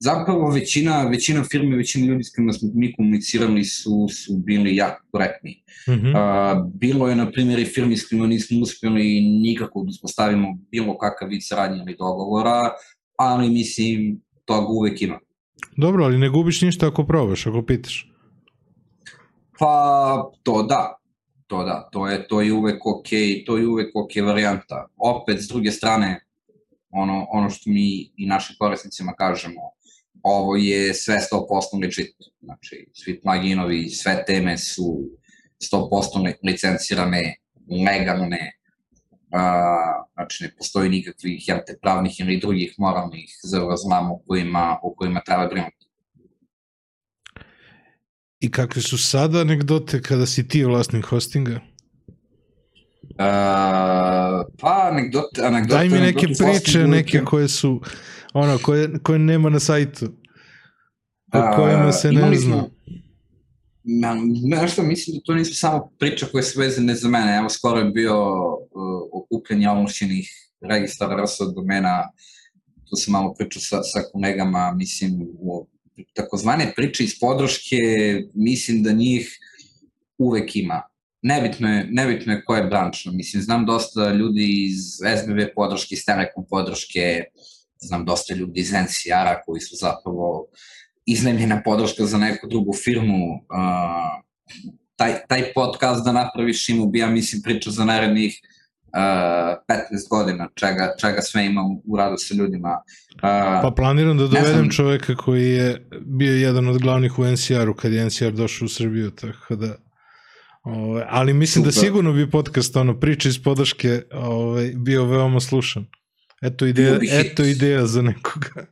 [SPEAKER 3] Zapravo većina, većina firme, većina ljudi s kojima smo mi komunicirali su, su bili jako korektni. Mm -hmm. uh, bilo je, na primjer, i firmi s kojima nismo uspjeli nikako da uspostavimo bilo kakav vid saradnje ili dogovora, ali mislim, toga uvek ima.
[SPEAKER 2] Dobro, ali ne gubiš ništa ako probaš, ako pitaš.
[SPEAKER 3] Pa, to da. To da, to je, to je uvek ok, to je uvek ok varijanta. Opet, s druge strane, ono, ono što mi i našim korisnicima kažemo, ovo je sve 100% legit. Znači, svi pluginovi, sve teme su 100% licencirane, legalne, a, znači ne postoji nikakvih jel te, pravnih ili drugih moralnih zavrzlama o kojima, o kojima treba brinuti.
[SPEAKER 2] I kakve su sada anegdote kada si ti vlasnik hostinga?
[SPEAKER 3] Uh, pa anegdote, anegdote
[SPEAKER 2] Daj mi neke priče, neke koje su ono, koje, koje nema na sajtu o kojima se ne zna. Smo,
[SPEAKER 3] nešto mislim da to nisu samo priče koje su vezane za mene. Evo skoro je bio uh, okupljanje ovlašćenih registara RS od domena, tu sam malo pričao sa, sa kolegama, mislim, u takozvane priče iz podrške, mislim da njih uvek ima. Nebitno je, nebitno je koje je brančno. Mislim, znam dosta ljudi iz SBB podrške, iz Telekom podrške, znam dosta ljudi iz NCR-a koji su zapravo iznajmljena podrška za neku drugu firmu. Uh, taj, taj podcast da napraviš ima bi, ja mislim, priča za narednih uh, 15 godina, čega, čega sve ima u, u radu sa ljudima. Uh,
[SPEAKER 2] pa planiram da dovedem znam, čoveka koji je bio jedan od glavnih u NCR-u kad je NCR došao u Srbiju, tako da Ove, ovaj, ali mislim da Super. da sigurno bi podcast, ono, priče iz podrške ove, ovaj, bio veoma slušan. Eto ideja, eto ideja za nekoga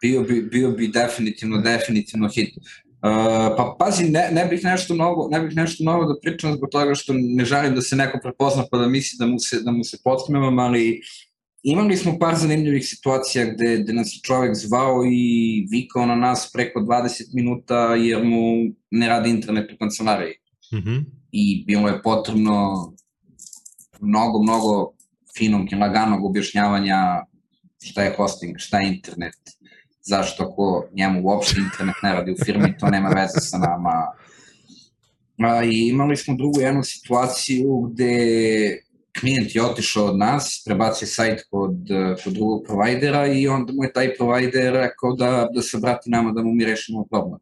[SPEAKER 3] bio bi, bio bi definitivno, definitivno hit. Uh, pa pazi, ne, ne bih nešto mnogo, ne bih nešto mnogo da pričam zbog toga što ne želim da se neko prepozna pa da misli da mu se, da mu se potkmevam, ali imali smo par zanimljivih situacija gde, gde nas je čovek zvao i vikao na nas preko 20 minuta jer mu ne radi internet u kancelariji. Mm -hmm. I bilo je potrebno mnogo, mnogo finog i laganog objašnjavanja šta je hosting, šta je internet, zašto ako njemu uopšte internet ne radi u firmi, to nema veze sa nama. A, I imali smo drugu jednu situaciju gde klijent je otišao od nas, prebacio sajt kod, kod drugog provajdera i onda mu je taj provajder rekao da, da se vrati nama da mu mi rešimo problem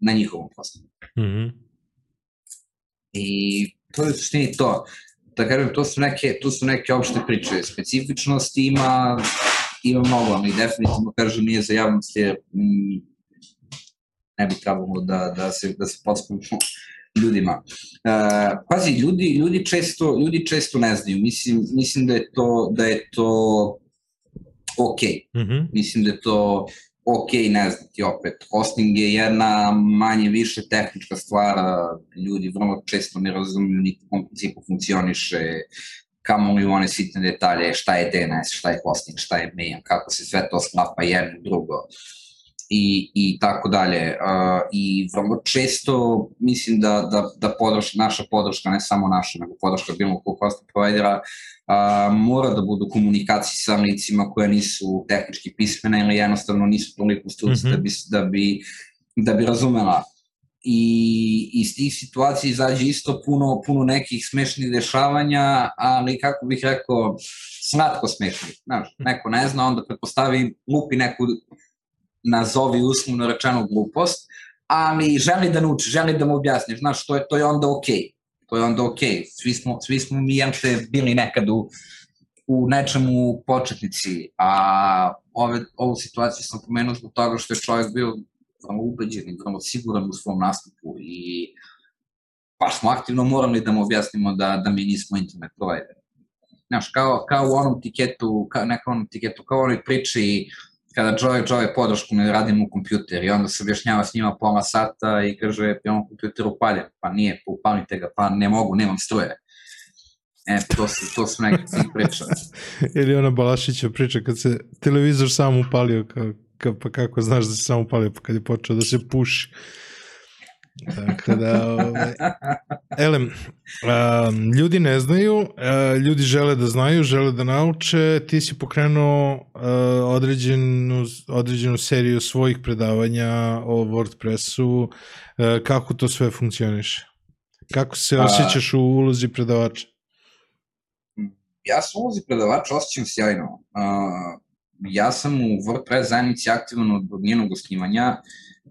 [SPEAKER 3] na njihovom poslu. Mm -hmm. I to je suštini to. Da kažem, to su neke, to su neke opšte priče. Specifičnosti ima ima mnogo, ali definitivno kažem nije za javnost jer mm, ne bi trebalo da, da se, da se podspunimo ljudima. Uh, pazi, ljudi, ljudi, često, ljudi često ne znaju. Mislim, mislim da je to, da je to ok.
[SPEAKER 2] Mm -hmm.
[SPEAKER 3] Mislim da je to ok, ne znati opet. Hosting je jedna manje više tehnička stvar, ljudi vrlo često ne razumiju ni kom principu funkcioniše, kamo li one sitne detalje, šta je DNS, šta je hosting, šta je mail, kako se sve to sklapa jedno drugo i, i tako dalje. Uh, I vrlo često mislim da, da, da podrška, naša podrška, ne samo naša, nego podrška bilo kog hosting providera, uh, mora da budu komunikaciji sa licima koje nisu tehnički pismene ili jednostavno nisu toliko struci mm -hmm. da, bi, da, bi, da bi razumela i iz tih situacija izađe isto puno, puno nekih smešnih dešavanja, ali kako bih rekao, snatko smešnih. Znaš, neko ne zna, onda pretpostavi, lupi neku nazovi uslovno rečeno glupost, ali želi da nauči, želi da mu objasniš, znaš, to je, to je onda okej. Okay. To je onda okej. Okay. Svi smo, svi smo mi jemče bili nekad u, u nečemu početnici, a ove, ovu situaciju sam pomenuo zbog toga što je čovjek bio vrlo ubeđen i vrlo siguran u svom nastupu i baš smo aktivno morali da mu objasnimo da, da mi nismo internet provider. Znaš, kao, kao u onom tiketu, kao, neka onom tiketu, kao onoj priči kada Joy, Joy podršku ne radim u kompjuter i onda se objašnjava s njima pola sata i kaže je on kompjuter upaljen, pa nije, pa upalite ga, pa ne mogu, nemam struje. E, to su, to su neke tih priča.
[SPEAKER 2] Ili ona Balašića priča kad se televizor sam upalio, kao, ka, pa kako znaš da se samo upalio, pa kad je počeo da se puši. Tako da, ovaj, elem, um, ljudi ne znaju, uh, ljudi žele da znaju, žele da nauče, ti si pokrenuo uh, određenu, određenu seriju svojih predavanja o WordPressu, uh, kako to sve funkcioniše? Kako se osjećaš u ulozi predavača?
[SPEAKER 3] Ja sam u ulozi predavača osjećam sjajno. Uh, ja sam u WordPress zajednici aktivan od, od njenog osnivanja,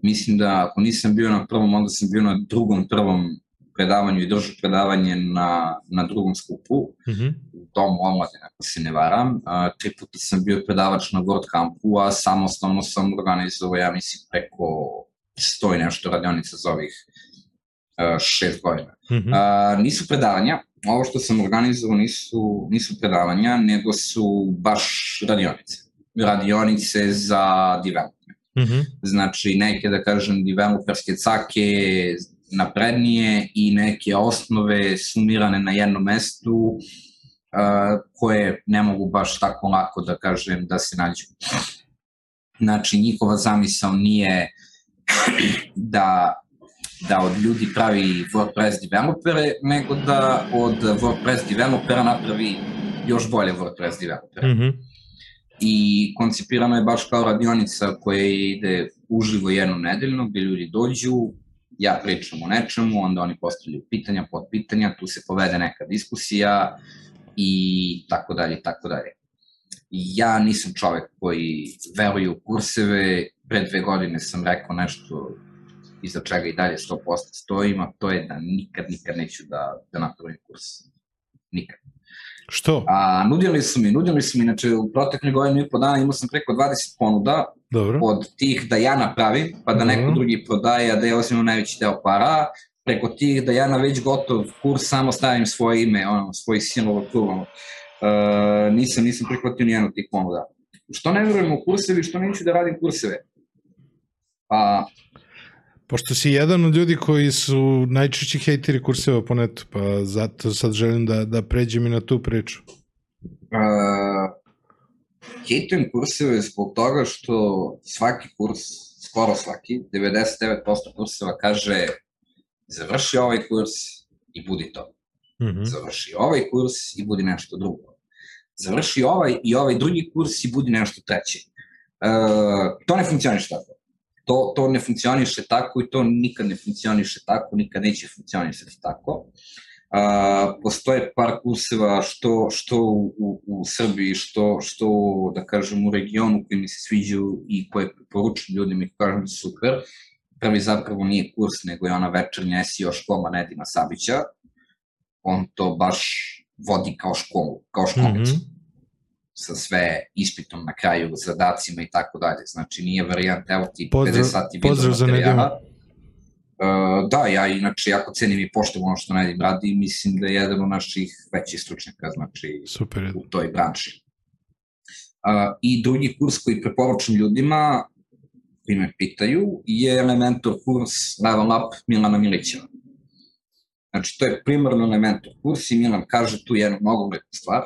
[SPEAKER 3] mislim da ako nisam bio na prvom, onda sam bio na drugom prvom predavanju i držao predavanje na, na drugom skupu, mm -hmm. u domu omladine, ako se ne varam. A, tri puta sam bio predavač na WordCampu, a samostalno sam organizovao, ja mislim, preko sto i nešto radionica za ovih a, šest godina. Mm -hmm. a, nisu predavanja, ovo što sam organizovao nisu, nisu predavanja, nego su baš radionice. Radionice za development Mm -hmm. Znači, neke, da kažem, developerske cake naprednije i neke osnove sumirane na jednom mestu uh, koje ne mogu baš tako lako da kažem da se nađu. Znači, njihova zamisao nije da da od ljudi pravi WordPress developere, nego da od WordPress developera napravi još bolje WordPress developere. Mm -hmm i koncipirano je baš kao radionica koja ide uživo jednom nedeljno, gde ljudi dođu, ja pričam o nečemu, onda oni postavljaju pitanja, podpitanja, tu se povede neka diskusija i tako dalje, tako dalje. Ja nisam čovek koji veruje u kurseve, pre dve godine sam rekao nešto iza čega i dalje 100% stojim, a to je da nikad, nikad neću da, da napravim kurs. Nikad.
[SPEAKER 2] Što?
[SPEAKER 3] A, nudili su mi, nudili su mi, znači u protekle godinu i po dana imao sam preko 20 ponuda
[SPEAKER 2] Dobro.
[SPEAKER 3] od tih da ja napravim, pa da Dobro. neko drugi prodaje, a da ja osim najveći deo para, preko tih da ja na već gotov kurs samo stavim svoje ime, ono, svoj sinova kurva. Uh, nisam, nisam prihvatio nijednu tih ponuda. Što ne verujem u kursevi, što neću da radim kurseve? Pa,
[SPEAKER 2] Pošto si jedan od ljudi koji su najčešći hejteri kurseva po netu, pa zato sad želim da, da pređem i na tu priču.
[SPEAKER 3] Uh, hejtujem kurseve zbog toga što svaki kurs, skoro svaki, 99% kurseva kaže završi ovaj kurs i budi to. Mm -hmm. Završi ovaj kurs i budi nešto drugo. Završi ovaj i ovaj drugi kurs i budi nešto treće. Uh, to ne funkcioniš tako to, to ne funkcioniše tako i to nikad ne funkcioniše tako, nikad neće funkcionisati tako. Uh, postoje par kurseva što, što u, u Srbiji, što, što da kažem u regionu koji mi se sviđaju i koje poručujem ljudima i kažem da super. Prvi zapravo nije kurs, nego je ona večernja SEO škola Nedima Sabića. On to baš vodi kao školu, kao školicu. Mm -hmm sa sve ispitom na kraju, zadacima i tako dalje. Znači nije varijant, evo ti pozdrav, 50 sati video materijala. Uh, da, ja inače jako cenim i poštom ono što Nedim radi i mislim da je jedan od naših većih stručnjaka, znači
[SPEAKER 2] Super.
[SPEAKER 3] u toj branši. Uh, I drugi kurs koji preporučam ljudima koji me pitaju je Elementor kurs Level Up Milana Milićeva. Znači, to je primarno Elementor kurs i Milan kaže tu jednu mnogo lepu stvar.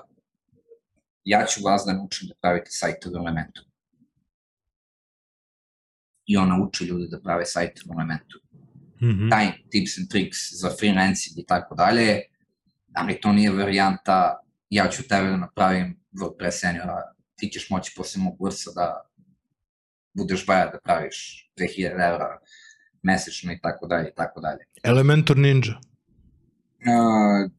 [SPEAKER 3] Ja ću vas da naučim da pravite sajte u Elementoru. I on nauči ljude da prave sajte u Elementoru
[SPEAKER 2] Mm -hmm.
[SPEAKER 3] taj tips and tricks za freelancing i tako dalje, ali to nije varijanta ja ću tebe da napravim WordPress seniora, ti ćeš moći posle mog kursa da budeš baja da praviš 2000 evra mesečno i tako dalje i tako dalje.
[SPEAKER 2] Elementor Ninja.
[SPEAKER 3] Uh,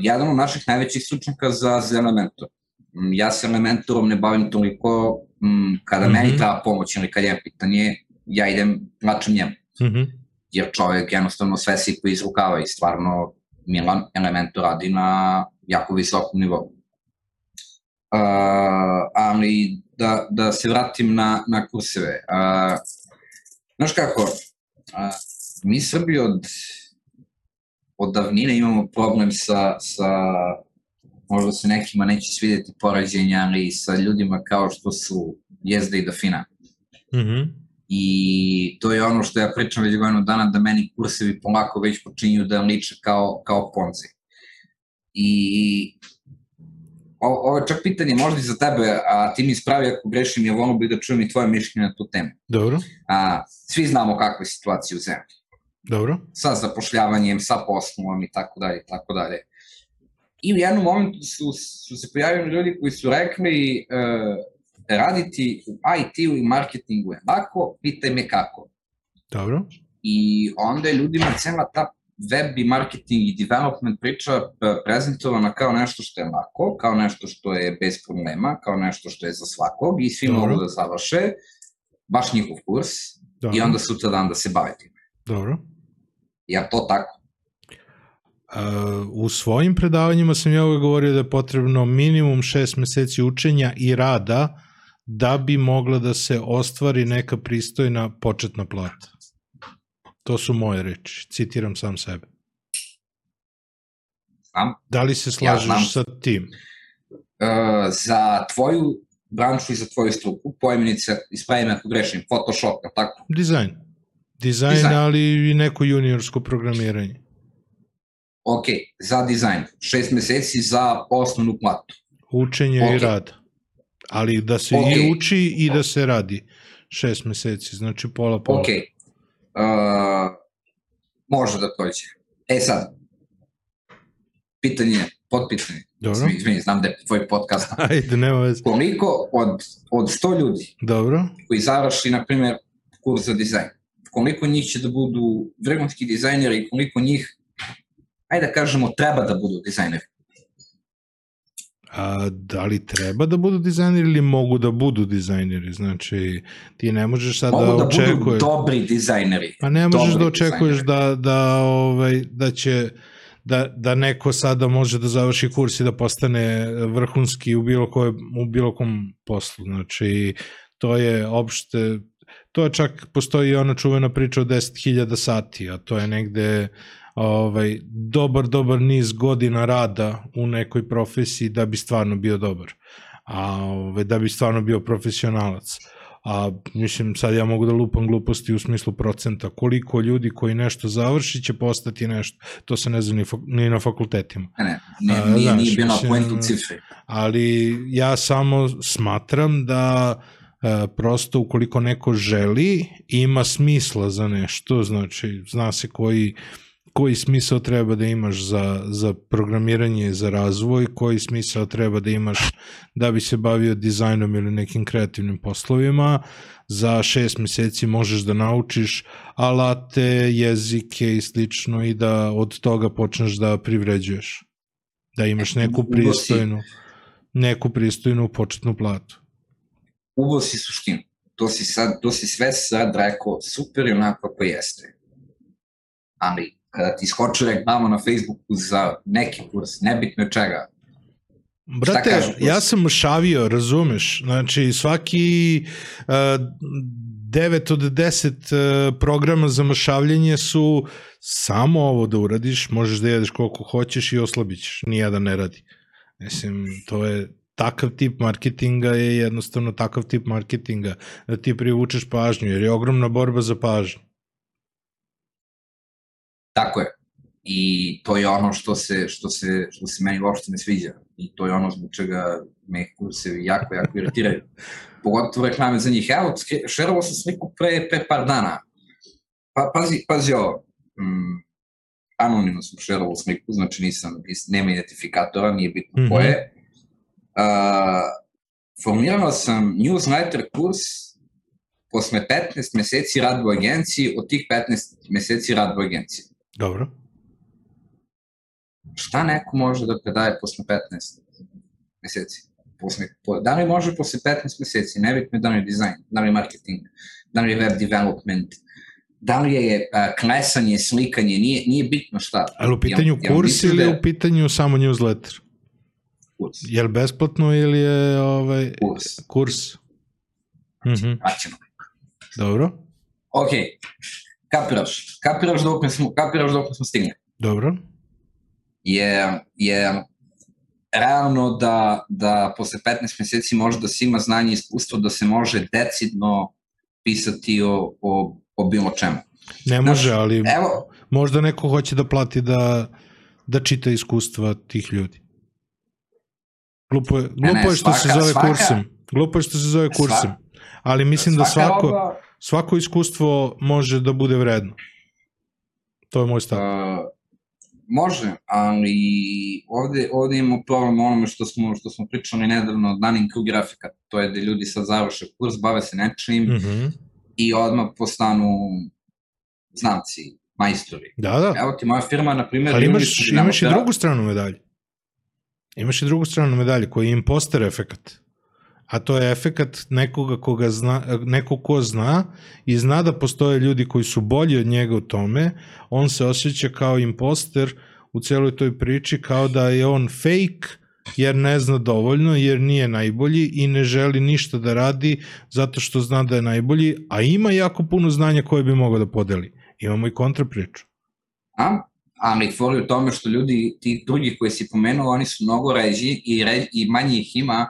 [SPEAKER 3] jedan od naših najvećih stručnjaka za, za Elementor. Mm, Ja se Elementorom ne bavim toliko um, kada mm -hmm. meni treba pomoć ili kad je pitanje, ja idem, plačem njemu.
[SPEAKER 2] Mm -hmm.
[SPEAKER 3] Jer čovjek jednostavno sve sipa iz rukava i stvarno Milan Elementor radi na jako visokom nivou. Uh, ali da, da se vratim na, na kurseve. Uh, znaš kako, uh, mi Srbi od, od davnine imamo problem sa, sa možda se nekima neće svidjeti porađenja, ali sa ljudima kao što su Jezda i Dafina.
[SPEAKER 2] Mm -hmm.
[SPEAKER 3] I to je ono što ja pričam već godinu dana, da meni kursevi polako već počinju da liče kao, kao ponzi. I o, ovo je čak pitanje možda i za tebe, a ti mi ispravi ako grešim, ja volno bih da čujem i tvoje mišljenje na tu temu.
[SPEAKER 2] Dobro.
[SPEAKER 3] A, svi znamo kakva je situacija u zemlji.
[SPEAKER 2] Dobro.
[SPEAKER 3] Sa zapošljavanjem, sa poslom i tako dalje, i tako dalje. I u jednom momentu su, su se pojavili ljudi koji su rekli uh, raditi u IT-u i marketingu je lako, pitaj me kako.
[SPEAKER 2] Dobro.
[SPEAKER 3] I onda je ljudima cela ta web i marketing i development priča prezentovana kao nešto što je lako, kao nešto što je bez problema, kao nešto što je za svakog i svi mogu da završe baš njihov kurs Dobro. i onda sutra dan da se bave time.
[SPEAKER 2] Dobro.
[SPEAKER 3] Ja to tako?
[SPEAKER 2] Uh, u svojim predavanjima sam ja uvek govorio da je potrebno minimum šest meseci učenja i rada da bi mogla da se ostvari neka pristojna početna plata. To su moje reči. Citiram sam sebe.
[SPEAKER 3] Znam.
[SPEAKER 2] Da li se slažeš ja sa tim?
[SPEAKER 3] Uh, za tvoju branšu i za tvoju struku, pojmenice, ispravi me ako grešim, Photoshop, tako?
[SPEAKER 2] Dizajn. Dizajn, dizajn, ali i neko juniorsko programiranje.
[SPEAKER 3] Ok, za dizajn. Šest meseci za osnovnu platu.
[SPEAKER 2] Učenje okay. i rad. Ali da se okay. i uči i da se radi. Šest meseci, znači pola pola.
[SPEAKER 3] Ok. Uh, može da prođe. E sad, pitanje, podpitanje.
[SPEAKER 2] Dobro.
[SPEAKER 3] Izvini, znam da je tvoj podcast.
[SPEAKER 2] Ajde, nema veze.
[SPEAKER 3] Koliko od, od 100 ljudi
[SPEAKER 2] Dobro.
[SPEAKER 3] koji završi, na primjer, kurs za dizajn, koliko njih će da budu vrhunski dizajneri i koliko njih, ajde da kažemo, treba da budu dizajneri?
[SPEAKER 2] A da li treba da budu dizajneri ili mogu da budu dizajneri? Znači, ti ne možeš sad
[SPEAKER 3] mogu
[SPEAKER 2] da,
[SPEAKER 3] da
[SPEAKER 2] očekuješ...
[SPEAKER 3] Mogu da budu dobri dizajneri.
[SPEAKER 2] Pa ne možeš
[SPEAKER 3] dobri
[SPEAKER 2] da očekuješ
[SPEAKER 3] dizajneri.
[SPEAKER 2] da, da, ovaj, da će da, da neko sada može da završi kurs i da postane vrhunski u bilo, koje, u bilo kom poslu. Znači, to je opšte, to je čak, postoji ona čuvena priča o 10.000 sati, a to je negde ovaj, dobar, dobar niz godina rada u nekoj profesiji da bi stvarno bio dobar. A, ovaj, da bi stvarno bio profesionalac. A mislim, sad ja mogu da lupam gluposti u smislu procenta. Koliko ljudi koji nešto završi će postati nešto. To se ne zna ni, ni na fakultetima.
[SPEAKER 3] Ne, ne, ne nije, nije bilo point u cifri.
[SPEAKER 2] Ali ja samo smatram da prosto ukoliko neko želi, ima smisla za nešto, znači zna se koji koji smisao treba da imaš za, za programiranje, za razvoj, koji smisao treba da imaš da bi se bavio dizajnom ili nekim kreativnim poslovima. Za šest meseci možeš da naučiš alate, jezike i slično i da od toga počneš da privređuješ. Da imaš neku pristojnu, neku pristojnu početnu platu.
[SPEAKER 3] Uvo si suštinu. To si, sad, to si sve sad rekao super i onako kako jeste. Ali kada ti skoči reklama na Facebooku za neki kurs, nebitno čega,
[SPEAKER 2] Brate,
[SPEAKER 3] kažu
[SPEAKER 2] ja sam mršavio, razumeš? Znači, svaki uh, 9 od 10 uh, programa za mršavljenje su samo ovo da uradiš, možeš da jedeš koliko hoćeš i oslabit ćeš. Nijedan ne radi. Mislim, to je takav tip marketinga je jednostavno takav tip marketinga da ti privučeš pažnju, jer je ogromna borba za pažnju.
[SPEAKER 3] Tako je. I to je ono što se, što se, što se meni uopšte ne sviđa. I to je ono zbog čega me kursevi jako, jako iritiraju. Pogotovo reklame za njih. Evo, šerovo sam sliku pre, pre par dana. Pa, pazi, pazi ovo. Mm, anonimno sam šerovo sliku, znači nisam, nema identifikatora, nije bitno mm -hmm. ko je. Uh, formirao sam newsletter kurs posle 15 meseci rad u agenciji, od tih 15 meseci rad u agenciji.
[SPEAKER 2] Dobro.
[SPEAKER 3] Šta neko može da predaje posle 15 meseci? Posle, po, da li može posle 15 meseci, nebitno da li je dizajn, da li je marketing, da li je web development, da li je uh, klesanje, slikanje, nije, nije bitno šta.
[SPEAKER 2] Ali u pitanju ja, kurs ja ili da je u pitanju samo newsletter?
[SPEAKER 3] Kurs.
[SPEAKER 2] Je li besplatno ili je ovaj,
[SPEAKER 3] Kurs.
[SPEAKER 2] kurs?
[SPEAKER 3] Znači,
[SPEAKER 2] Mm -hmm.
[SPEAKER 3] plaćeno.
[SPEAKER 2] Dobro,
[SPEAKER 3] Ok, kapiraš, kapiraš dok smo, kapiraš dok smo stigli.
[SPEAKER 2] dobro.
[SPEAKER 3] Je, je realno da, da posle 15 meseci može da se ima znanje i iskustvo da se može decidno pisati o, o, o bilo čemu.
[SPEAKER 2] Ne može,
[SPEAKER 3] Znaš,
[SPEAKER 2] ali
[SPEAKER 3] Evo,
[SPEAKER 2] možda neko hoće da plati da, da čita iskustva tih ljudi. Glupo je, glupo
[SPEAKER 3] ne,
[SPEAKER 2] je što se
[SPEAKER 3] svaka-
[SPEAKER 2] zove
[SPEAKER 3] svaka-
[SPEAKER 2] kursem. Glupo je što se zove kursem. Ali mislim da svako, svako iskustvo može da bude vredno. To je moj stav.
[SPEAKER 3] Uh, može, ali ovde, ovde imamo problem onome što smo, što smo pričali nedavno od Dunning-Kruger grafika. To je da ljudi sad završe kurs, bave se nečim
[SPEAKER 2] Mhm.
[SPEAKER 3] i odmah postanu znamci, majstori.
[SPEAKER 2] Da, da.
[SPEAKER 3] Evo ti moja firma, na primjer,
[SPEAKER 2] Ali imaš, imaš i drugu stranu medalje. Imaš i drugu stranu medalje koji je imposter efekat. A to je efekat nekoga koga zna, nekog ko zna i zna da postoje ljudi koji su bolji od njega u tome, on se osjeća kao imposter u celoj toj priči, kao da je on fake jer ne zna dovoljno, jer nije najbolji i ne želi ništa da radi zato što zna da je najbolji, a ima jako puno znanja koje bi mogao da podeli. Imamo i kontra priču.
[SPEAKER 3] A? Ali fori u tome što ljudi, ti drugi koji si pomenuo, oni su mnogo ređi i, re, i manje ih ima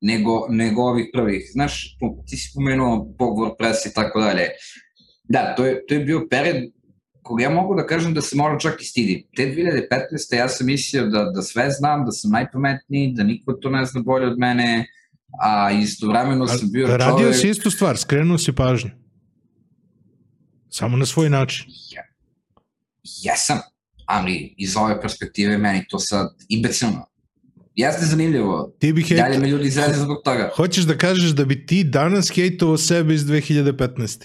[SPEAKER 3] nego, nego ovih prvih. Znaš, ti si pomenuo Bog WordPress i tako dalje. Da, to je, to je bio period koga ja mogu da kažem da se možda čak i stidim. Te 2015. ja sam mislio da, da sve znam, da sam najpametniji, da niko to ne zna bolje od mene, a istovremeno sam bio
[SPEAKER 2] Radio
[SPEAKER 3] čovek...
[SPEAKER 2] si istu stvar, skrenuo si pažnju. Samo na svoj način.
[SPEAKER 3] Jesam, ali iz ove perspektive meni to sad imbecilno. Jeste zanimljivo.
[SPEAKER 2] Ti bi
[SPEAKER 3] I dalje me ljudi izraze zbog toga.
[SPEAKER 2] Hoćeš da kažeš da bi ti danas hejtovao sebe iz 2015.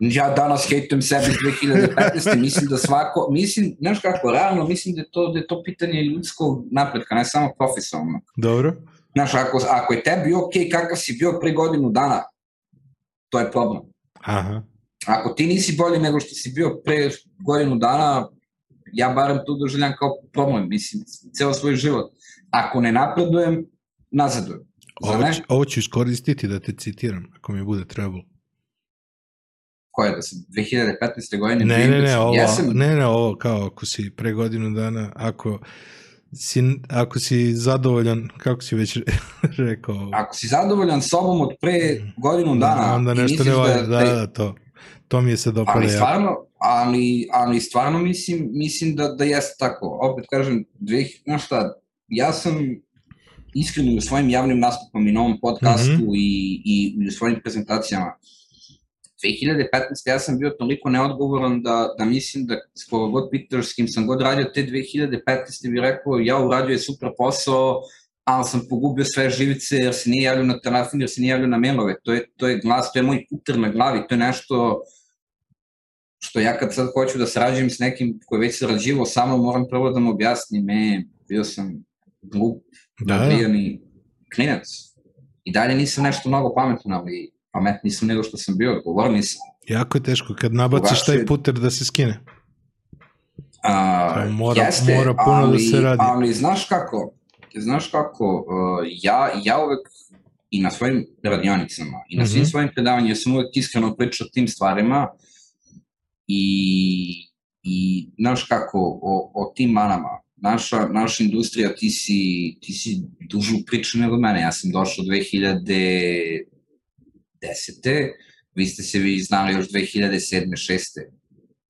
[SPEAKER 3] Ja danas hejtujem sebe iz 2015. mislim da svako, mislim, znaš kako, realno mislim da je to, da je to pitanje ljudskog napretka, ne samo profesionalno.
[SPEAKER 2] Dobro?
[SPEAKER 3] Znaš, ako, ako je tebi ok kakav si bio pre godinu dana, to je problem.
[SPEAKER 2] Aha.
[SPEAKER 3] Ako ti nisi bolji nego što si bio pre godinu dana, ja barem to doželjam kao problem, mislim, ceo svoj život. Ako ne napredujem, nazadujem. Za
[SPEAKER 2] Ovo,
[SPEAKER 3] ne?
[SPEAKER 2] ću- ovo ću iskoristiti da te citiram, ako mi bude trebalo.
[SPEAKER 3] Koje da sam 2015. godine
[SPEAKER 2] Ne, ne, ne, ovo,
[SPEAKER 3] ja sam,
[SPEAKER 2] ne, ne, ovo kao ako si pre godinu dana, ako si, ako si zadovoljan, kako si već rekao,
[SPEAKER 3] ako si zadovoljan sobom od pre godinu dana
[SPEAKER 2] onda nešto ne valja, da,
[SPEAKER 3] da,
[SPEAKER 2] da, to, to mi je se dopada
[SPEAKER 3] ali stvarno, ali, ali stvarno mislim, mislim da, da jeste tako. Opet kažem, dve, znaš šta, ja sam iskreno u svojim javnim nastupom i na ovom podcastu
[SPEAKER 2] Mhm.
[SPEAKER 3] i, i u svojim prezentacijama 2015. ja sam bio toliko neodgovoran da, da mislim da s koga god pitaš s kim sam god radio te 2015. bi rekao ja uradio je super posao, ali sam pogubio sve živice jer se nije javljao na telefon, jer se nije javljao na mailove. To je, to je glas, to je moj puter na glavi, to je nešto što ja kad sad hoću da sarađujem s nekim koji već sarađivao samo moram prvo da mu objasnim, e, bio sam glup,
[SPEAKER 2] Da, da.
[SPEAKER 3] nabrijani klinac. I dalje nisam nešto mnogo pametan, ali pametniji sam nego što sam bio, odgovorni sam.
[SPEAKER 2] Jako je teško kad nabaciš taj puter da se skine.
[SPEAKER 3] A,
[SPEAKER 2] mora-
[SPEAKER 3] jeste,
[SPEAKER 2] mora puno da
[SPEAKER 3] ali,
[SPEAKER 2] se radi.
[SPEAKER 3] Ali znaš kako, znaš kako, uh, ja, ja uvek i na svojim radionicama i na svim
[SPEAKER 2] Mhm.
[SPEAKER 3] svojim predavanjima sam uvek iskreno pričao o tim stvarima i, i znaš kako, o, o tim manama. Naša, naša industrija, ti si, ti si dužu priču nego mene. Ja sam došao 2010. Vi ste se vi znali još 2007. 6.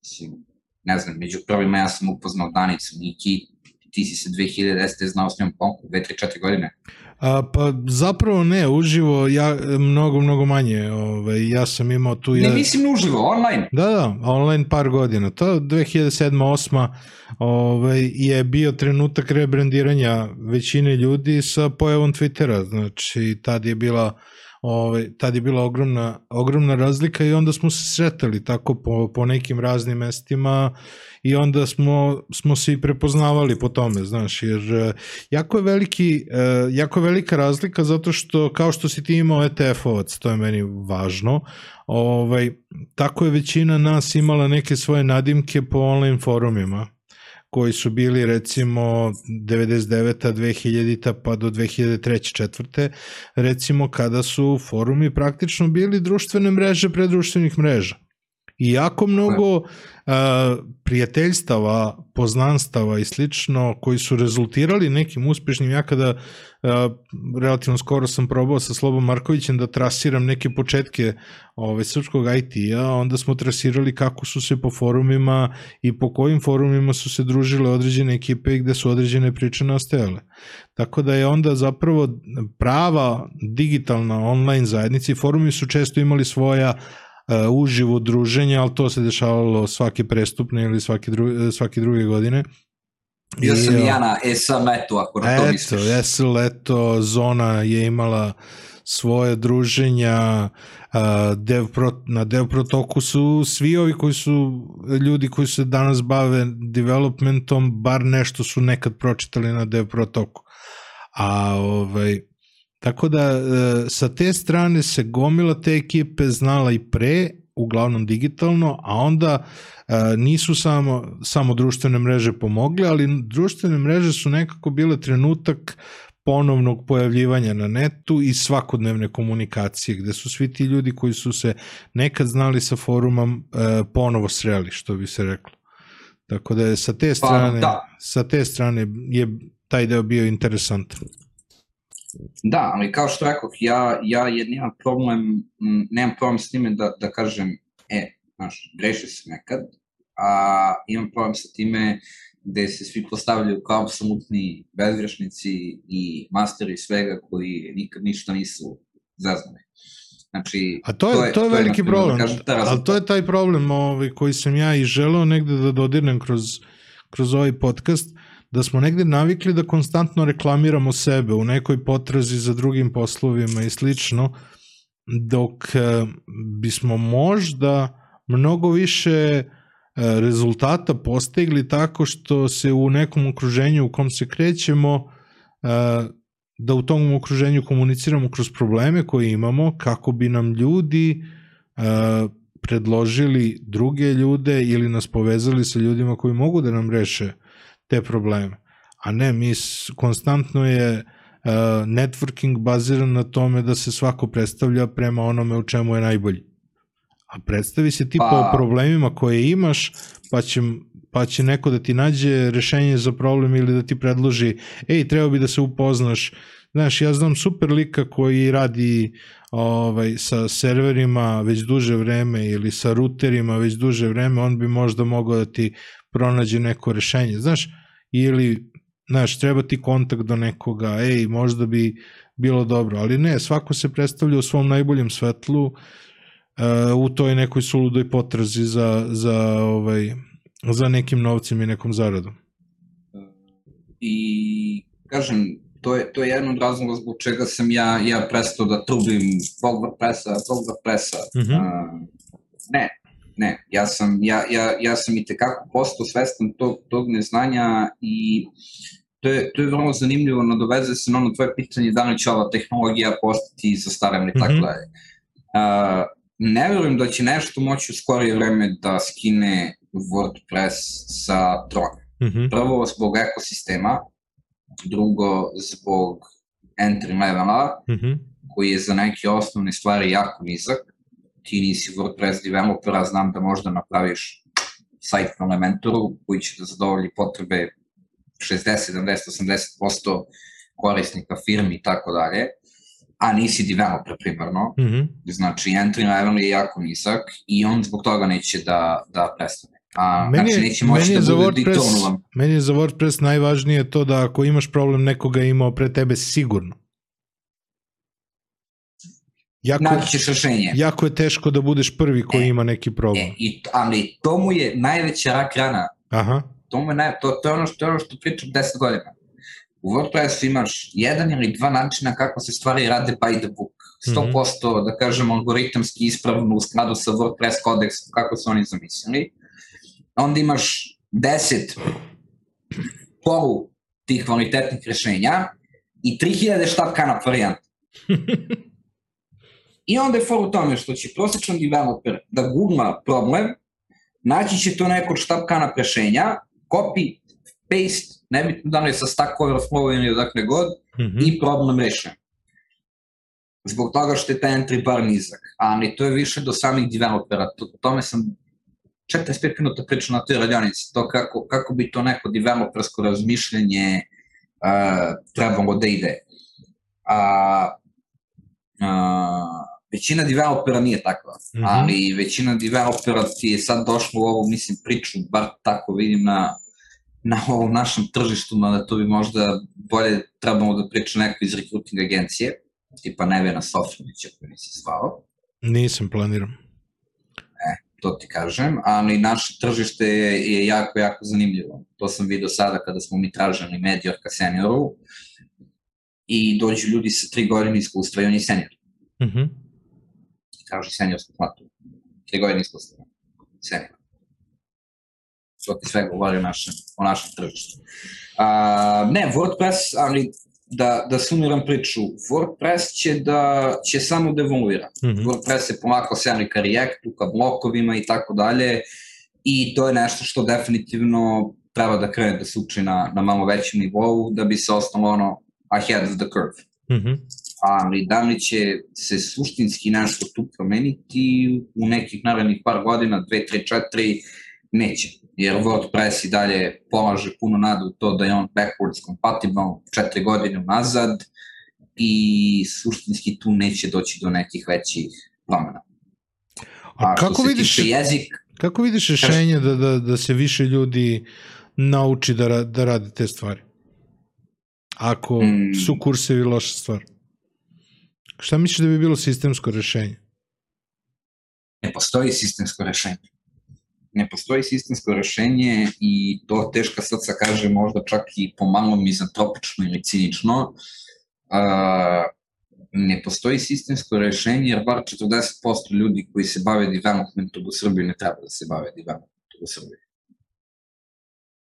[SPEAKER 3] Mislim, ne znam, među prvima ja sam upoznao Danicu, Niki, ti si se 2010. znao s njom koliko, 2, 3, 4 godine.
[SPEAKER 2] A, pa zapravo ne, uživo ja mnogo, mnogo manje. Ovaj, ja sam imao tu...
[SPEAKER 3] Ne
[SPEAKER 2] ja-
[SPEAKER 3] mislim uživo, online.
[SPEAKER 2] Da, da, online par godina. To 2007-2008 ovaj, je bio trenutak rebrandiranja većine ljudi sa pojavom Twittera. Znači, tad je bila ovaj, tad je bila ogromna, ogromna razlika i onda smo se sretali tako po, po nekim raznim mestima i onda smo, smo se i prepoznavali po tome, znaš, jer eh, jako je, veliki, eh, jako je velika razlika zato što kao što si ti imao ETF-ovac, to je meni važno, ovaj, tako je većina nas imala neke svoje nadimke po online forumima koji su bili recimo 99. 2000. pa do 2003. četvrte, recimo kada su forumi praktično bili društvene mreže pre društvenih mreža. I jako mnogo uh, prijateljstava, poznanstava i slično koji su rezultirali nekim uspešnim, ja kada uh, relativno skoro sam probao sa Slobom Markovićem da trasiram neke početke ovaj, srpskog IT-a, onda smo trasirali kako su se po forumima i po kojim forumima su se družile određene ekipe i gde su određene priče nastajale. Tako da je onda zapravo prava digitalna online zajednica i forumi su često imali svoja uživo druženja, ali to se dešavalo svake prestupne ili svake, dru, svake druge godine.
[SPEAKER 3] Bio sam i
[SPEAKER 2] o,
[SPEAKER 3] ja na ESA-metu, ako na to
[SPEAKER 2] Eto,
[SPEAKER 3] misliš.
[SPEAKER 2] Eto, Zona je imala svoje druženja, Dev Pro, na Dev Protoku su svi ovi koji su ljudi koji se danas bave developmentom, bar nešto su nekad pročitali na Dev Protoku. A ovaj, tako da e, sa te strane se gomila te ekipe znala i pre, uglavnom digitalno, a onda e, nisu samo, samo društvene mreže pomogle, ali društvene mreže su nekako bile trenutak ponovnog pojavljivanja na netu i svakodnevne komunikacije, gde su svi ti ljudi koji su se nekad znali sa forumom e, ponovo sreli, što bi se reklo. Tako da je sa te strane,
[SPEAKER 3] da.
[SPEAKER 2] sa te strane je taj deo bio interesantan.
[SPEAKER 3] Da, ali kao što rekoh, ja, ja je, nemam problem, nemam problem s time da, da kažem, e, znaš, grešio sam nekad, a imam problem sa time gde se svi postavljaju kao apsolutni bezgrešnici i masteri svega koji nikad ništa nisu zaznali. Znači,
[SPEAKER 2] A to je, to je, veliki
[SPEAKER 3] na primer,
[SPEAKER 2] problem,
[SPEAKER 3] da kažem, ta
[SPEAKER 2] ali to je taj problem ovaj, koji sam ja i želeo negde da dodirnem kroz, kroz ovaj podcast, da smo negde navikli da konstantno reklamiramo sebe u nekoj potrazi za drugim poslovima i slično, dok eh, bismo možda mnogo više eh, rezultata postigli tako što se u nekom okruženju u kom se krećemo eh, da u tom okruženju komuniciramo kroz probleme koje imamo kako bi nam ljudi predložili druge ljude ili nas povezali sa ljudima koji mogu da nam reše te probleme. A ne, mi konstantno je uh, networking baziran na tome da se svako predstavlja prema onome u čemu je najbolji. A predstavi se ti
[SPEAKER 3] Pa-
[SPEAKER 2] po problemima koje imaš, pa će, pa će neko da ti nađe rešenje za problem ili da ti predloži, ej, treba bi da se upoznaš. Znaš, ja znam super lika koji radi ovaj, sa serverima već duže vreme ili sa ruterima već duže vreme, on bi možda mogao da ti pronađe neko rešenje. Znaš, ili znaš, treba ti kontakt do nekoga, ej, možda bi bilo dobro, ali ne, svako se predstavlja u svom najboljem svetlu, uh, u toj nekoj suludoj potrazi za, za, ovaj, za nekim novcem i nekom zaradom.
[SPEAKER 3] I, kažem, to je, to je jedan od razloga zbog čega sam ja, ja prestao da trubim zbog WordPressa, zbog WordPressa.
[SPEAKER 2] Mhm.
[SPEAKER 3] Uh, ne, ne, ja sam, ja, ja, ja sam i tekako postao svestan tog, tog neznanja i to je, to je vrlo zanimljivo, nadoveze se na ono tvoje pitanje da li će ova tehnologija postati zastarana i tako
[SPEAKER 2] Mhm.
[SPEAKER 3] dalje. Uh, ne verujem da će nešto moći u skorije vreme da skine WordPress sa trona.
[SPEAKER 2] Mhm.
[SPEAKER 3] Prvo zbog ekosistema, drugo zbog entry levela,
[SPEAKER 2] Mhm.
[SPEAKER 3] koji je za neke osnovne stvari jako nizak. Ti nisi WordPress developer, a znam da možda napraviš sajt na Elementoru koji će da zadovolji potrebe 60, 70, 80% korisnika firmi i tako dalje, a nisi developer primarno,
[SPEAKER 2] Mhm.
[SPEAKER 3] znači entry level je jako nizak i on zbog toga neće da, da prestane. A,
[SPEAKER 2] Meni
[SPEAKER 3] znači neće moći
[SPEAKER 2] meni je
[SPEAKER 3] da
[SPEAKER 2] za
[SPEAKER 3] bude
[SPEAKER 2] WordPress, meni je za WordPress najvažnije to da ako imaš problem nekoga je imao pre tebe sigurno. Jako,
[SPEAKER 3] Naći ćeš rešenje.
[SPEAKER 2] jako je teško da budeš prvi koji
[SPEAKER 3] E,
[SPEAKER 2] ima neki problem.
[SPEAKER 3] E, i, ali to mu je najveća rak rana
[SPEAKER 2] Aha.
[SPEAKER 3] to, mu je naj, to, to, je ono što, to je ono što pričam 10 godina. U WordPressu imaš jedan ili dva načina kako se stvari rade by the book. 100% da kažem algoritamski ispravno u skladu sa WordPress kodeksom kako su oni zamislili. Onda imaš 10 polu tih kvalitetnih rešenja i 3000 štab kanap varijanta. I onda je for u tome što će prosječan developer da googla problem, naći će to neko štab kanap rešenja, copy, paste, nebitno da li je sa Stack Overflow ili odakle god,
[SPEAKER 2] Mhm.
[SPEAKER 3] i problem rešen. Zbog toga što je taj entry bar nizak. Ali to je više do samih developera. To, o tome sam 45 minuta pričao na toj radionici. To kako, kako bi to neko developersko razmišljanje uh, trebalo da ide. A, uh, većina developera nije takva,
[SPEAKER 2] Mhm.
[SPEAKER 3] ali većina developera ti je sad došla u ovu, mislim, priču, bar tako vidim na, na ovom našem tržištu, mada to bi možda bolje trebalo da priča neko iz recruiting agencije, tipa Nevena Sofranića koji nisi zvao,
[SPEAKER 2] Nisam planiram.
[SPEAKER 3] to ti kažem, ali naše tržište je, je jako, jako zanimljivo. To sam vidio sada kada smo mi tražili medior ka senioru i dođu ljudi sa tri godine iskustva i on je senior.
[SPEAKER 2] Mhm.
[SPEAKER 3] Traži seniorsku platu. Tri godine iskustva. Senior. To ti sve govori o našem, o našem tržištu. A, ne, WordPress, ali da, da sumiram priču, WordPress će, da, će samo da evoluira.
[SPEAKER 2] Mhm.
[SPEAKER 3] WordPress se polako seli ka Reactu, ka blokovima i tako dalje i to je nešto što definitivno treba da krene da se uči na, na malo većem nivou da bi se ostalo ono ahead of the curve
[SPEAKER 2] Mhm.
[SPEAKER 3] Ali da li će se suštinski nešto tu promeniti u nekih narednih par godina, 2, 3, 4, neće. Jer WordPress i dalje polaže puno nadu u to da je on backwards compatible 4 godine nazad i suštinski tu neće doći do nekih većih promena.
[SPEAKER 2] A
[SPEAKER 3] što
[SPEAKER 2] kako vidiš,
[SPEAKER 3] jezik,
[SPEAKER 2] kako vidiš rešenje da, da, da se više ljudi nauči da, da radi te stvari? Ako
[SPEAKER 3] Mm.
[SPEAKER 2] su kursevi loša stvar. Šta misliš da bi bilo sistemsko rešenje?
[SPEAKER 3] ne postoji sistemsko rešenje. Ne postoji sistemsko rešenje i to teška srca kaže možda čak i pomalo mizantropično ili cinično. Uh, ne postoji sistemsko rešenje jer bar 40% ljudi koji se bave developmentom u Srbiji ne treba da se bave developmentom u Srbiji,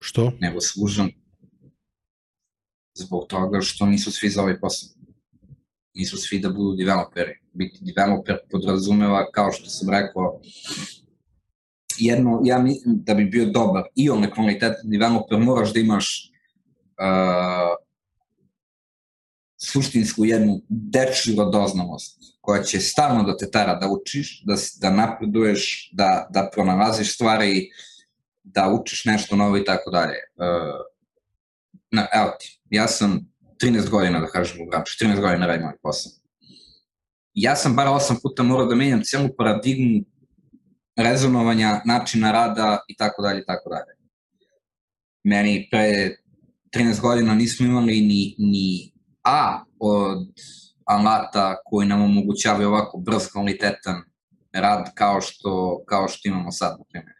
[SPEAKER 2] Što?
[SPEAKER 3] nego služan zbog toga što nisu svi za ovaj posao. Nisu svi da budu developeri. Biti developer podrazumeva, kao što sam rekao, jedno, ja mislim da bi bio dobar i on kvalitetan developer, moraš da imaš uh, suštinsku jednu dečju radoznalost koja će stalno da te tara da učiš, da, da napreduješ, da, da pronalaziš stvari, da učiš nešto novo i tako dalje. Uh, na, evo ti, ja sam 13 godina, da kažem, u branšu, 13 godina radim ovaj posao. Ja sam bar 8 puta morao da menjam celu paradigmu rezonovanja, načina rada i tako dalje i tako dalje. Meni pre 13 godina nismo imali ni, ni A od alata koji nam omogućavaju ovako brz, kvalitetan rad kao što, kao što imamo sad, na primjer.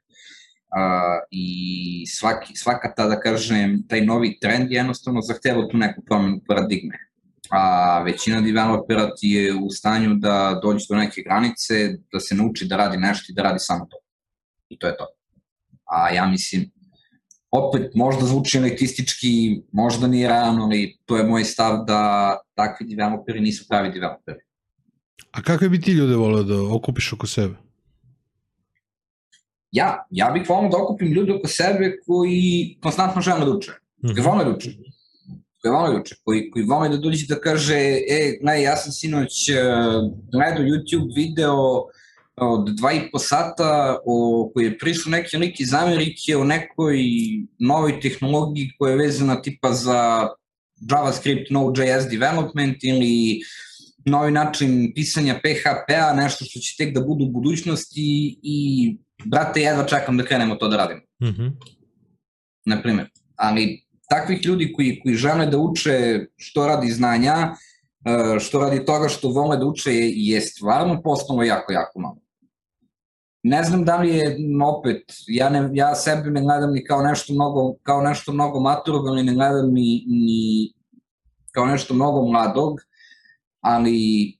[SPEAKER 3] Uh, i svaki, svaka ta, da kažem, taj novi trend je jednostavno zahteva tu neku promenu paradigme. A većina developera ti je u stanju da dođe do neke granice, da se nauči da radi nešto i da radi samo to. I to je to. A ja mislim, opet možda zvuči elitistički, možda nije realno, ali to je moj stav da takvi developeri nisu pravi developeri.
[SPEAKER 2] A kakve bi ti ljude voleo da okupiš oko sebe?
[SPEAKER 3] Ja, ja bih volao da okupim ljude oko sebe koji konstantno žele da uče.
[SPEAKER 2] Mhm.
[SPEAKER 3] Koji vole da uče. koji vole da uče, koji, koji vole da dođe da kaže, e, gledaj, ja sam sinoć uh, gledao YouTube video od dva i po sata o, koji je prišao neki lik iz Amerike o nekoj novoj tehnologiji koja je vezana tipa za JavaScript, Node.js development ili novi način pisanja PHP-a, nešto što će tek da budu u budućnosti i brate, jedva čekam da krenemo to da radimo.
[SPEAKER 2] Mm -hmm.
[SPEAKER 3] Naprimer. Ali takvih ljudi koji, koji žele da uče što radi znanja, e, što radi toga što vole da uče je, je stvarno postalo jako, jako malo. Ne znam da li je opet, ja, ne, ja sebe ne gledam ni kao nešto mnogo, kao nešto mnogo maturog, ali ne gledam ni, ni kao nešto mnogo mladog, ali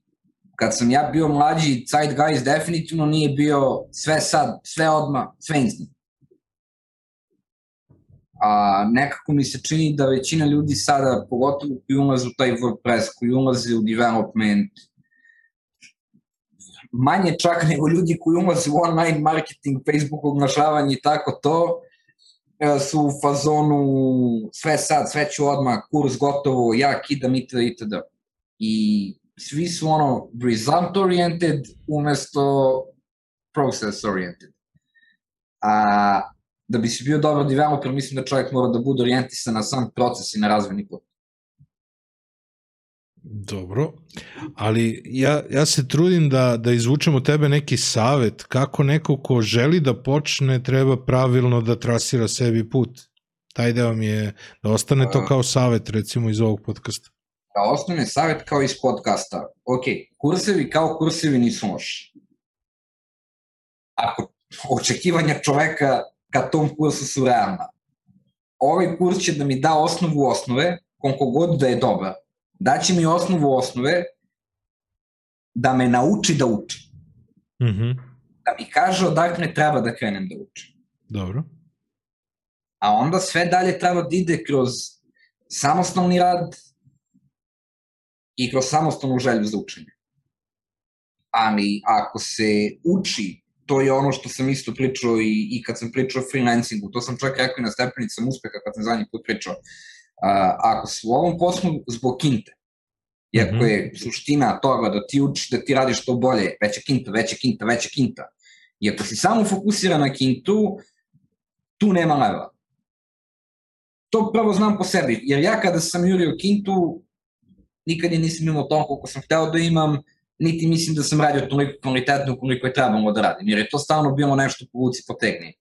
[SPEAKER 3] kad sam ja bio mlađi, Zeitgeist definitivno nije bio sve sad, sve odma, sve instant. A nekako mi se čini da većina ljudi sada, pogotovo koji ulaze u taj WordPress, koji ulaze u development, manje čak nego ljudi koji ulaze u online marketing, Facebook oglašavanje i tako to, e, su u fazonu sve sad, sve ću odmah, kurs gotovo, ja kidam itd. itd. I svi su ono result oriented umesto process oriented. A da bi si bio dobar developer, mislim da čovjek mora da bude orijentisan na sam proces i na razvojni put.
[SPEAKER 2] Dobro, ali ja, ja se trudim da, da izvučem od tebe neki savet kako neko ko želi da počne treba pravilno da trasira sebi put. Taj deo mi je da ostane to kao savet recimo iz ovog podcasta.
[SPEAKER 3] Kao osnovni savet kao iz podcasta. Ok, kursevi kao kursevi nisu loši. Ako očekivanja čoveka ka tom kursu su realna. Ovaj kurs će da mi da osnovu osnove, koliko god da je dobar. Daće mi osnovu osnove da me nauči da učim.
[SPEAKER 2] Mm -hmm.
[SPEAKER 3] Da mi kaže odakle treba da krenem da učim.
[SPEAKER 2] Dobro.
[SPEAKER 3] A onda sve dalje treba da ide kroz samostalni rad i kroz samostalnu želju za učenje. Ali ako se uči to je ono što sam isto pričao i, i kad sam pričao o freelancingu, to sam čak rekao i na stepenicama uspeha kad sam zadnji put pričao. Uh, ako su u ovom poslu zbog kinte, iako mm -hmm. je suština toga da ti učiš da ti radiš to bolje, veća kinta, veća kinta, veća kinta, i ako si samo fokusiran na kintu, tu nema leva. To prvo znam po sebi, jer ja kada sam jurio kintu, nikad je nisam imao toliko koliko sam hteo da imam, niti mislim da sam radio toliko kvalitetno koliko je trebalo da radim, jer je to stalno bilo nešto po vuci potegni.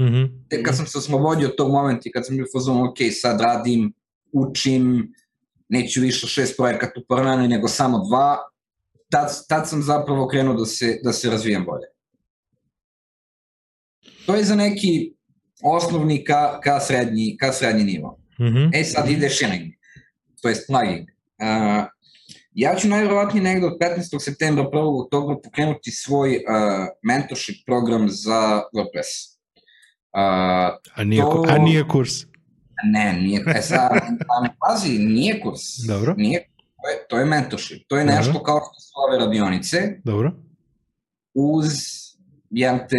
[SPEAKER 2] Mm -hmm.
[SPEAKER 3] Te kad sam se oslobodio tog momenta i kad sam bio fazon, ok, sad radim, učim, neću više šest projekata u paralelni, nego samo dva, tad, tad sam zapravo krenuo da se, da se razvijam bolje. To je za neki osnovni ka, ka, srednji, ka srednji nivo.
[SPEAKER 2] Mm -hmm.
[SPEAKER 3] E sad ide sharing, to je plugging. Uh, Ja ću najverovatnije negde od 15. septembra 1. oktobra pokrenuti svoj uh, mentorship program za WordPress.
[SPEAKER 2] Uh, a, nije, to... a nije kurs?
[SPEAKER 3] Ne, nije, e sad, ne pazi, nije kurs.
[SPEAKER 2] Dobro.
[SPEAKER 3] Nije, to, je, to je mentorship. To je Dobro. nešto kao što su ove radionice.
[SPEAKER 2] Dobro.
[SPEAKER 3] Uz, jedan te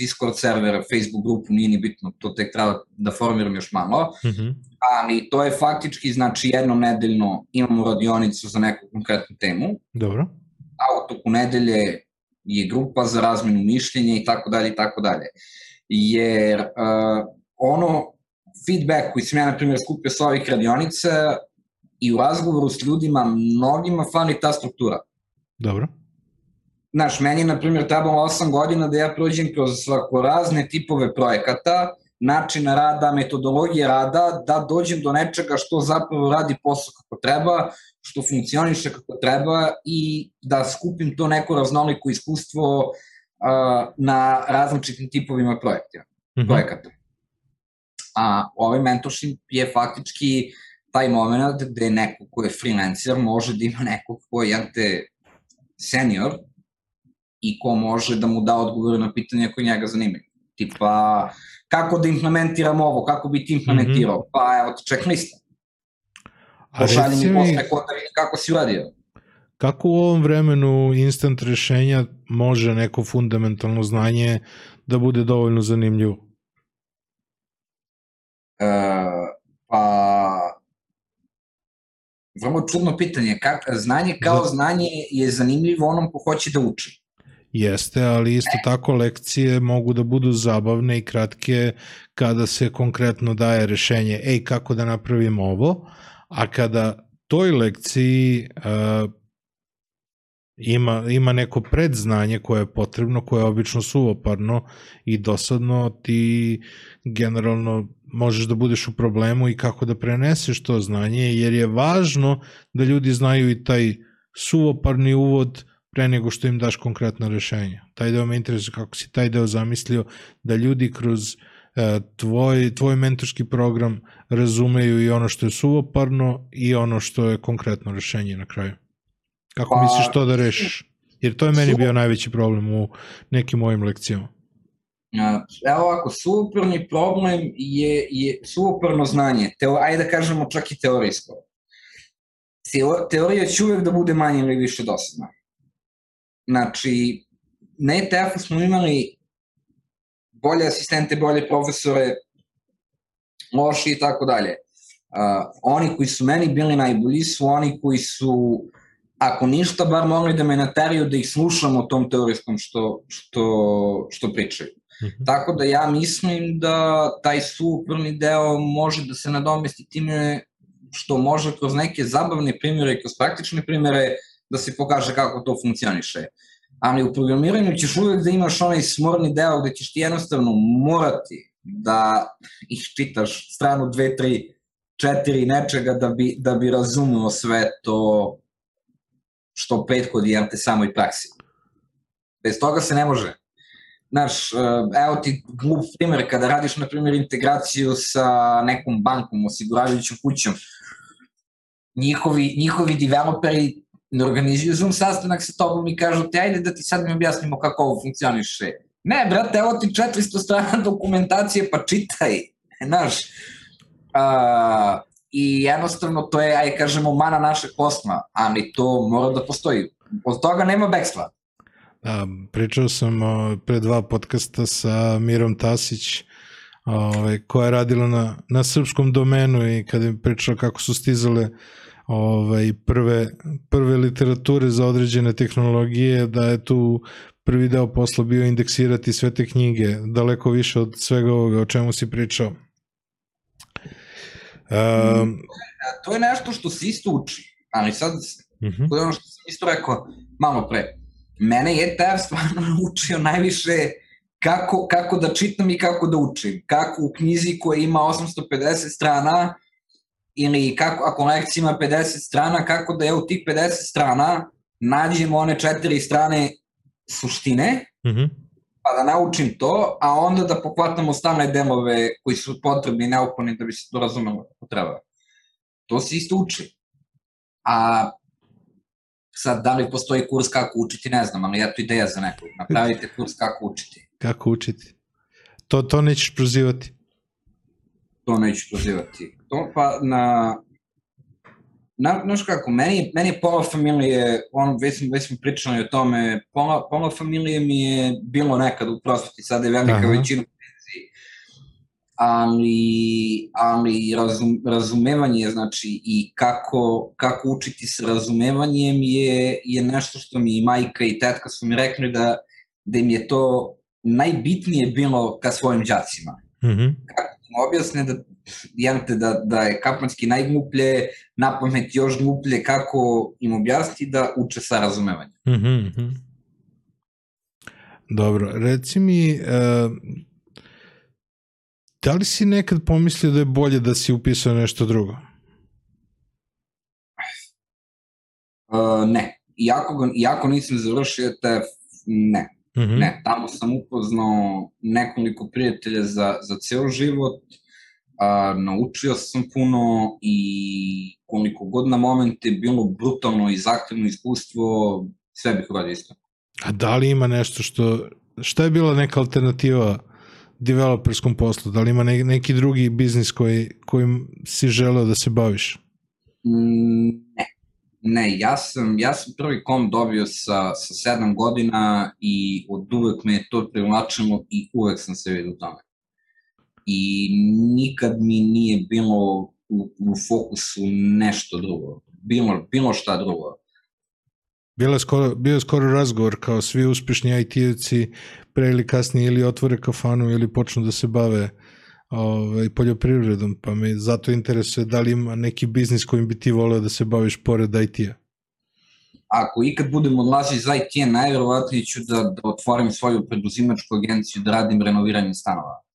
[SPEAKER 3] Discord servera, Facebook grupu, nije ni bitno, to tek treba da formiram još malo.
[SPEAKER 2] Mm -hmm
[SPEAKER 3] ali to je faktički, znači jednom nedeljno imamo radionicu za neku konkretnu temu.
[SPEAKER 2] Dobro.
[SPEAKER 3] A u toku nedelje je grupa za razmenu mišljenja i tako dalje i tako dalje. Jer uh, ono feedback koji sam ja, na primjer, skupio sa ovih radionica i u razgovoru s ljudima, mnogima fali ta struktura.
[SPEAKER 2] Dobro.
[SPEAKER 3] Znaš, meni, na primjer, trebalo 8 godina da ja prođem kroz svako razne tipove projekata, načina rada, metodologije rada, da dođem do nečega što zapravo radi posao kako treba, što funkcioniše kako treba i da skupim to neko raznoliko iskustvo uh, na različitim tipovima projekta, mm -hmm. projekata. A ovaj mentorship je faktički taj moment gde neko ko je freelancer može da ima nekog ko je te senior i ko može da mu da odgovore na pitanja koje njega zanimaju. Tipa, kako da implementiram ovo, kako bi ti implementirao, mm -hmm. pa evo ti checklista. Pošalji mi posle kod da vidim kako si uradio.
[SPEAKER 2] Kako u ovom vremenu instant rešenja može neko fundamentalno znanje da bude dovoljno zanimljivo?
[SPEAKER 3] E, pa vrlo čudno pitanje. Kak, znanje kao znanje je zanimljivo onom ko hoće da uči.
[SPEAKER 2] Jeste, ali isto tako lekcije mogu da budu zabavne i kratke kada se konkretno daje rešenje, ej, kako da napravim ovo, a kada toj lekciji uh, ima, ima neko predznanje koje je potrebno, koje je obično suvoparno i dosadno, ti generalno možeš da budeš u problemu i kako da preneseš to znanje, jer je važno da ljudi znaju i taj suvoparni uvod pre nego što im daš konkretno rešenje. Taj deo me interesuje kako si taj deo zamislio, da ljudi kroz e, tvoj, tvoj mentorski program razumeju i ono što je suvoparno i ono što je konkretno rešenje na kraju. Kako pa, misliš to da rešiš? Jer to je meni bio najveći problem u nekim mojim lekcijama.
[SPEAKER 3] Evo ovako, suoporni problem je, je suoporno znanje, Teo, ajde da kažemo čak i teorijsko. Teorija će uvek da bude manje ili više dosadna. Znači, na ETF-u smo imali bolje asistente, bolje profesore, loši i tako dalje. Oni koji su meni bili najbolji su oni koji su ako ništa, bar mogli da me nateraju da ih slušam o tom teorijskom što, što, što pričaju. Mm -hmm. Tako da ja mislim da taj superni deo može da se nadomesti time što može kroz neke zabavne primjere i kroz praktične primjere da se pokaže kako to funkcioniše. Ali u programiranju ćeš uvek da imaš onaj smorni deo gde ćeš ti jednostavno morati da iščitaš stranu 2, 3, 4 nečega da bi, da bi razumeo sve to što prethodi jel te samoj praksi. Bez toga se ne može. Znaš, evo ti glup primer, kada radiš, na primjer, integraciju sa nekom bankom, osiguravajućom kućom, njihovi, njihovi developeri ne organizuju Zoom sastanak sa tobom i kažu ti, ajde da ti sad mi objasnimo kako ovo funkcioniše. Ne, brate, evo ti 400 strana dokumentacije, pa čitaj. Znaš, uh, i jednostavno to je, aj kažemo, mana našeg posla, ali to mora da postoji. Od toga nema bekstva.
[SPEAKER 2] Da, pričao sam pre dva podcasta sa Mirom Tasić, ovaj, koja je radila na, na srpskom domenu i kada je pričala kako su stizale ovaj, prve, prve literature za određene tehnologije, da je tu prvi deo posla bio indeksirati sve te knjige, daleko više od svega ovoga o čemu si pričao.
[SPEAKER 3] Um, to je nešto što se isto uči, ali sad, uh mhm. -huh. to je ono što sam isto rekao malo pre. Mene je ETF stvarno naučio najviše kako, kako da čitam i kako da učim. Kako u knjizi koja ima 850 strana ili kako, ako lekcija ima 50 strana, kako da ja u tih 50 strana nađem one četiri strane suštine, mhm. -huh pa da naučim to, a onda da pokvatam ostane delove koji su potrebni i neophodni da bi se to razumelo kako treba. To se isto uči. A sad, da li postoji kurs kako učiti, ne znam, ali eto ideja za nekog. Napravite kurs kako učiti.
[SPEAKER 2] Kako učiti? To, to nećeš prozivati?
[SPEAKER 3] To neću prozivati. To pa na na, znaš kako, meni, meni je pola familije, ono, već smo, već smo pričali o tome, pola, pola familije mi je bilo nekad u prosveti, sada je velika Aha. većina ali, ali razum, razumevanje, znači, i kako, kako učiti s razumevanjem je, je nešto što mi majka i tetka su mi rekli da, da im je to najbitnije bilo ka svojim đacima. Mm -hmm. Kako im objasne da jemte da, da je kapanski najgluplje, na pamet još gluplje, kako im objasniti da uče sa razumevanjem. Mm -hmm.
[SPEAKER 2] Dobro, reci mi, uh, da li si nekad pomislio da je bolje da si upisao nešto drugo?
[SPEAKER 3] Uh, ne. Iako, ga, iako nisam završio TF, ne. Mm -hmm. Ne, tamo sam upoznao nekoliko prijatelja za, za ceo život, a, naučio sam puno i koliko god na momente bilo brutalno i zahtevno iskustvo, sve bih uradio isto.
[SPEAKER 2] A da li ima nešto što, šta je bila neka alternativa developerskom poslu? Da li ima ne, neki drugi biznis koji, kojim si želeo da se baviš?
[SPEAKER 3] Mm, ne. Ne, ja sam, ja sam prvi kom dobio sa, sa sedam godina i od uvek me je to privlačilo i uvek sam se vidio tome i nikad mi nije bilo u, u fokusu nešto drugo. bilo, bilo šta drugo.
[SPEAKER 2] Bilo je, skoro, bio je skoro razgovor kao svi uspešni IT-evci pre ili kasnije ili otvore kafanu ili počnu da se bave ovaj, poljoprivredom, pa me zato interesuje da li ima neki biznis kojim bi ti voleo da se baviš pored IT-a.
[SPEAKER 3] Ako ikad budem odlazio iz IT-a, najverovatnije ću da, da otvorim svoju preduzimačku agenciju da radim renoviranje stanova.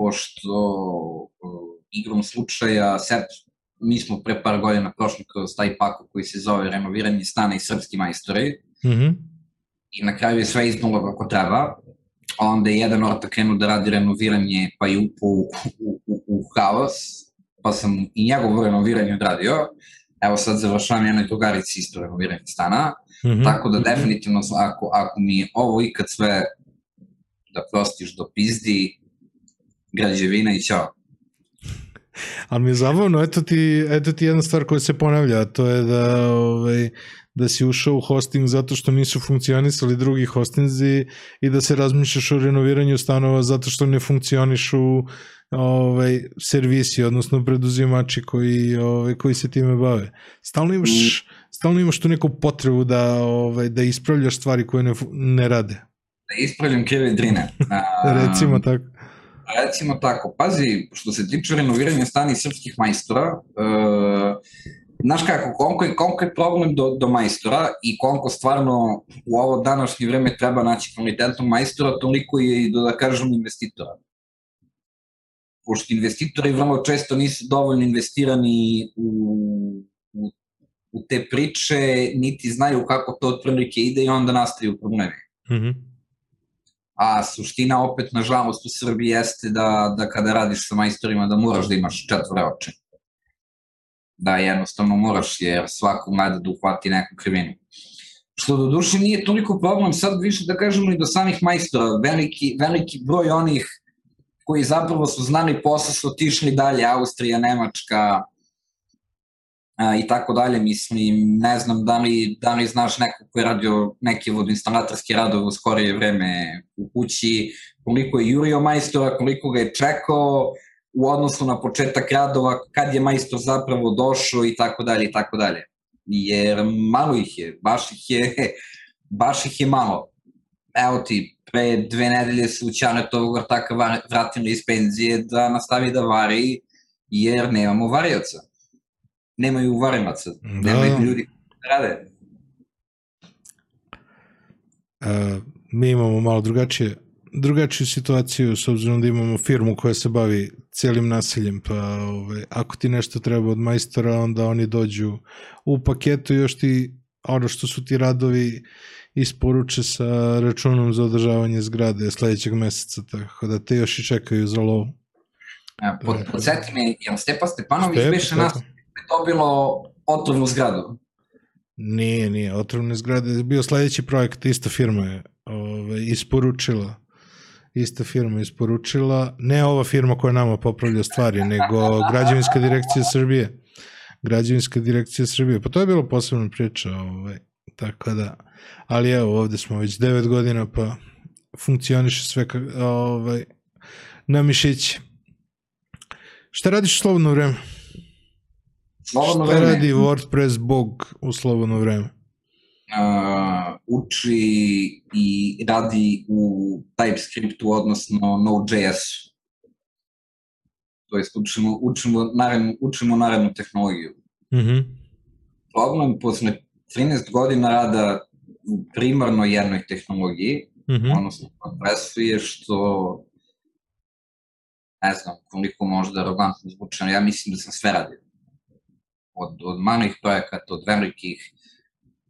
[SPEAKER 3] Pošto uh, igrom slučaja, set, mi smo pre par godina prošli kroz taj pakov koji se zove renoviranje stana i srpski majstori.
[SPEAKER 2] Mm -hmm.
[SPEAKER 3] I na kraju je sve iznulo kako treba. Onda je jedan orta krenuo da radi renoviranje, pa i upo u, u, u, u haos, pa sam i njegovo renoviranje odradio. Evo sad završavam jednoj drugarici isto renoviranje stana. Mm -hmm. Tako da definitivno, ako, ako mi ovo ikad sve da prostiš do pizdi, građevina i ćao.
[SPEAKER 2] Ali mi je zabavno, eto ti, eto ti jedna stvar koja se ponavlja, to je da, ovaj, da si ušao u hosting zato što nisu funkcionisali drugi hostinzi i da se razmišljaš o renoviranju stanova zato što ne funkcionišu ovaj, servisi, odnosno preduzimači koji, ovaj, koji se time bave. Stalno imaš, stalno imaš tu neku potrebu da, ovaj, da ispravljaš stvari koje ne, ne rade.
[SPEAKER 3] Da ispravljam krive drine.
[SPEAKER 2] Recimo tako
[SPEAKER 3] recimo tako, pazi, što se tiče renoviranja stani srpskih majstora, uh, znaš kako, koliko je, koliko je problem do, do majstora i koliko stvarno u ovo današnje vreme treba naći kvalitetnog majstora, toliko je i do, da kažem, investitora. Pošto investitori vrlo često nisu dovoljno investirani u, u, u te priče, niti znaju kako to otprilike ide i onda nastaju problemi.
[SPEAKER 2] Mm -hmm
[SPEAKER 3] a suština opet, nažalost, u Srbiji jeste da, da kada radiš sa majstorima da moraš da imaš četvore oče. Da jednostavno moraš, jer svako mlada da uhvati neku krivinu. Što do duše nije toliko problem, sad više da kažemo i do samih majstora, veliki, veliki broj onih koji zapravo su znali posao su otišli dalje, Austrija, Nemačka, i tako dalje, mislim, ne znam da li, da li znaš neko ko je radio neke vodoinstalatorske radove u skorije vreme u kući, koliko je jurio majstora, koliko ga je čekao u odnosu na početak radova, kad je majstor zapravo došao i tako dalje i tako dalje. Jer malo ih je, baš ih je, baš ih je malo. Evo ti, pre dve nedelje su Ćanetovog vrtaka vratili iz penzije da nastavi da vari, jer nemamo varioca nemaju varimaca, da. nemaju ljudi da rade.
[SPEAKER 2] Uh, mi imamo malo drugačije drugačiju situaciju s obzirom da imamo firmu koja se bavi cijelim nasiljem, pa ove, ovaj, ako ti nešto treba od majstora, onda oni dođu u paketu još ti ono što su ti radovi isporuče sa računom za održavanje zgrade sledećeg meseca, tako da te još i čekaju za lovu.
[SPEAKER 3] Pod, podsjeti me, jel Stepa Stepanović Step, više nas dobilo otrovnu zgradu.
[SPEAKER 2] Nije, nije, otrovne zgrade je bio sledeći projekt, ista firma je ove, ovaj, isporučila ista firma isporučila, ne ova firma koja nama popravlja stvari, nego građevinska direkcija Srbije. Građevinska direkcija Srbije. Pa to je bilo posebna priča, ovaj, tako da, ali evo, ovde smo već 9 godina, pa funkcioniše sve ovaj, na mišići. Šta radiš u slobodno vreme?
[SPEAKER 3] Slobodno
[SPEAKER 2] Šta vreme. radi WordPress bog u slobodno vreme?
[SPEAKER 3] Uh, uči i radi u TypeScriptu, odnosno Node.js. To jest učimo, učimo, narednu, učimo narednu tehnologiju.
[SPEAKER 2] Mm -hmm.
[SPEAKER 3] Problem posle 13 godina rada u primarno jednoj tehnologiji, mm -hmm. odnosno WordPressu je što ne znam koliko možda arogantno zvučeno, ja mislim da sam sve radio od, od malih projekata, od velikih.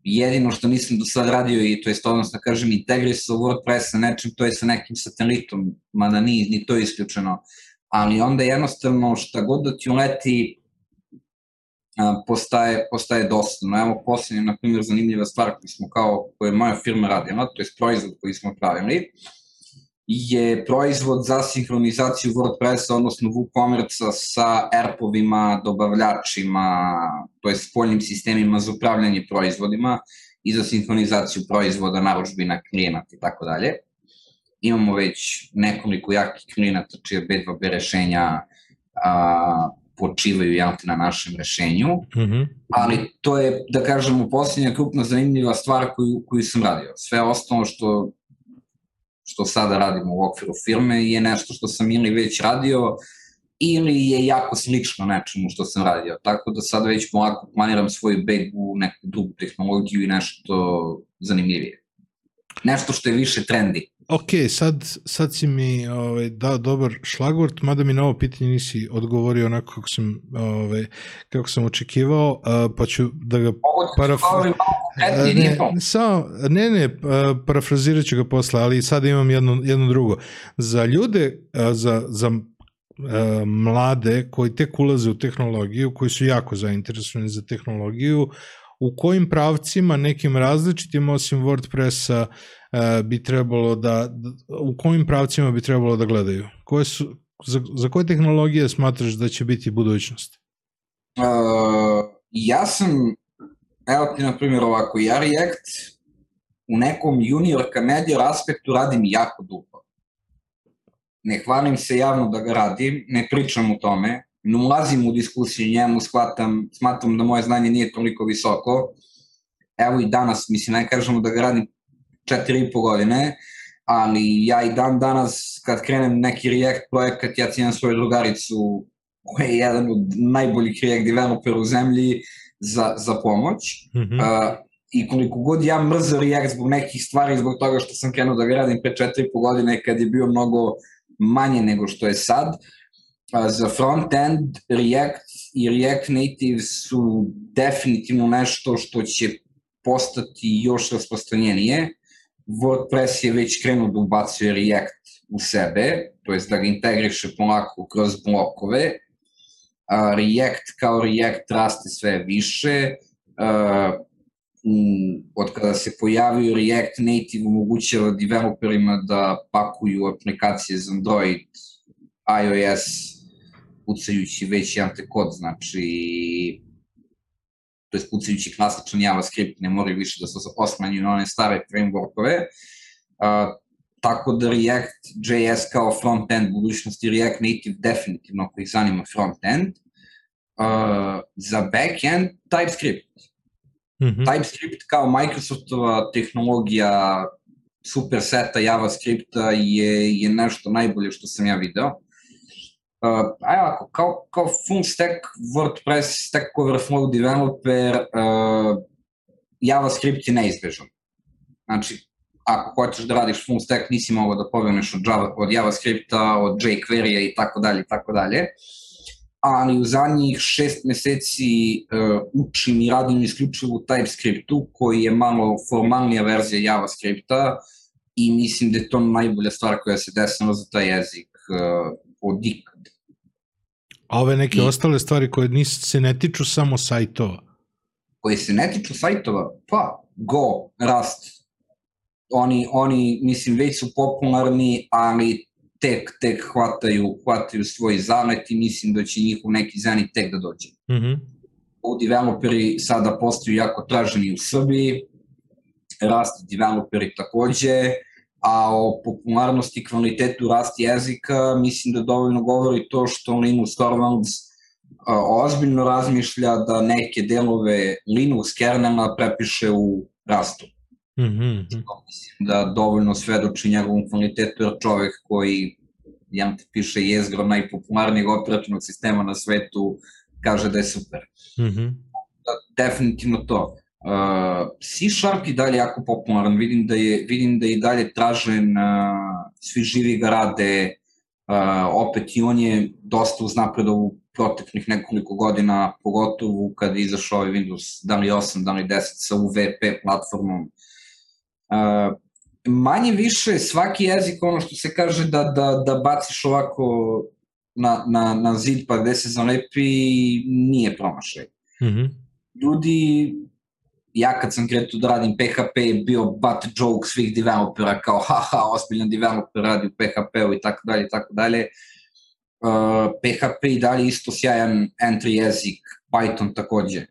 [SPEAKER 3] Jedino što nisam do sad radio i to je odnosno da kažem integrisao WordPress sa nečim, to je sa nekim satelitom, mada ni, ni to je isključeno. Ali onda jednostavno šta god da ti uleti postaje, postaje dosadno. Evo posljednje, na primjer, zanimljiva stvar koju smo kao, koju je moja firma radila, to je proizvod koji smo pravili, je proizvod za sinhronizaciju WordPressa, odnosno WooCommerce sa ERP-ovima, dobavljačima, to je spoljnim sistemima za upravljanje proizvodima i za sinhronizaciju proizvoda, naručbina, klijenata i tako dalje. Imamo već nekoliko jakih klijenata čije B2B rešenja a, počivaju jel, na našem rešenju,
[SPEAKER 2] Mm -hmm.
[SPEAKER 3] ali to je, da kažemo, posljednja krupna zanimljiva stvar koju, koju sam radio. Sve ostalo što, što sada radimo u okviru firme je nešto što sam ili već radio ili je jako slično nečemu što sam radio. Tako da sad već polako planiram svoj beg u neku drugu tehnologiju i nešto zanimljivije. Nešto što je više trendi.
[SPEAKER 2] Ok, sad, sad si mi ovaj, dao dobar šlagvort, mada mi na ovo pitanje nisi odgovorio onako kako sam, ovaj, kako sam očekivao, uh, pa ću da ga
[SPEAKER 3] paraf...
[SPEAKER 2] ne, samo, ne, ne, parafrazirat ću ga posle, ali sad imam jedno, jedno drugo. Za ljude, za, za mlade koji tek ulaze u tehnologiju, koji su jako zainteresovani za tehnologiju, u kojim pravcima, nekim različitim osim WordPressa, bi trebalo da, u kojim pravcima bi trebalo da gledaju? Koje su, za, za koje tehnologije smatraš da će biti budućnost?
[SPEAKER 3] Uh, ja sam, evo ti na primjer ovako, ja React u nekom junior kamedior aspektu radim jako dugo. Ne hvalim se javno da ga radim, ne pričam o tome, ne ulazim u diskusiju njemu, shvatam, smatram da moje znanje nije toliko visoko. Evo i danas, mislim, ne kažemo da ga radim četiri i po godine, ali ja i dan danas kad krenem neki React projekat, ja cijenim svoju drugaricu koja je jedan od najboljih React developera u zemlji za, za pomoć. Mm -hmm. uh, I koliko god ja mrzam React zbog nekih stvari, zbog toga što sam krenuo da ga radim pre četiri i po godine kad je bio mnogo manje nego što je sad, uh, za front-end React i React Native su definitivno nešto što će postati još rasprostranjenije WordPress je već krenuo da ubacuje React u sebe, to jest da ga integriše polako kroz blokove. Uh, React kao React raste sve više, uh, od kada se pojavio React Native omogućava developerima da pakuju aplikacije za Android, iOS, pucajući već jedan kod, znači to je pucajući klasičan JavaScript, ne moraju više da se osmanjuju na one stare frameworkove. Uh, tako da React JS kao front-end budućnosti React Native definitivno ih zanima front-end. Uh, za back-end TypeScript. Mm -hmm. TypeScript kao Microsoftova tehnologija superseta JavaScripta je, je nešto najbolje što sam ja video. Ajde ovako, kao, kao full stack WordPress, Stack Overflow developer, uh, JavaScript je neizbežan. Znači, ako hoćeš da radiš full stack, nisi mogao da poveneš od, Java, od JavaScripta, od jQuery-a i tako dalje tako dalje. Ali u zadnjih šest meseci uh, učim i radim isključivo u TypeScriptu, koji je malo formalnija verzija JavaScripta i mislim da je to najbolja stvar koja se desila za taj jezik uh, od ikad.
[SPEAKER 2] A ove neke I, ostale stvari koje nis, se ne tiču samo sajtova?
[SPEAKER 3] Koje se ne tiču sajtova? Pa, Go, Rust. Oni, oni mislim, već su popularni, ali tek, tek hvataju, hvataju svoj zamet i mislim da će njihov neki zani tek da dođe. Mm -hmm. U developeri sada postaju jako traženi u Srbiji, Rust developeri takođe, a o popularnosti i kvalitetu rast jezika mislim da dovoljno govori to što Linus Torvalds ozbiljno razmišlja da neke delove Linux kernela prepiše u rastu. Mm -hmm. Mislim da dovoljno svedoči njegovom kvalitetu jer čovek koji jedan ti piše jezgro najpopularnijeg operativnog sistema na svetu kaže da je super. Mm -hmm. da, definitivno to. Uh, C Sharp i dalje jako popularan, vidim da je, vidim da je i dalje tražen, uh, svi živi ga rade, uh, opet i on je dosta uznapredo u proteklih nekoliko godina, pogotovo kad je izašao ovaj Windows, da li 8, da li 10 sa UVP platformom. Uh, manje više svaki jezik, ono što se kaže da, da, da baciš ovako na, na, na zid pa gde se zalepi, nije promašaj. Mm -hmm. Ljudi ja kad sam kretao da radim PHP je bio butt joke svih developera kao haha, ozbiljan developer radi u PHP-u i tako dalje i tako dalje. Uh, PHP i dalje isto sjajan entry jezik, Python takođe.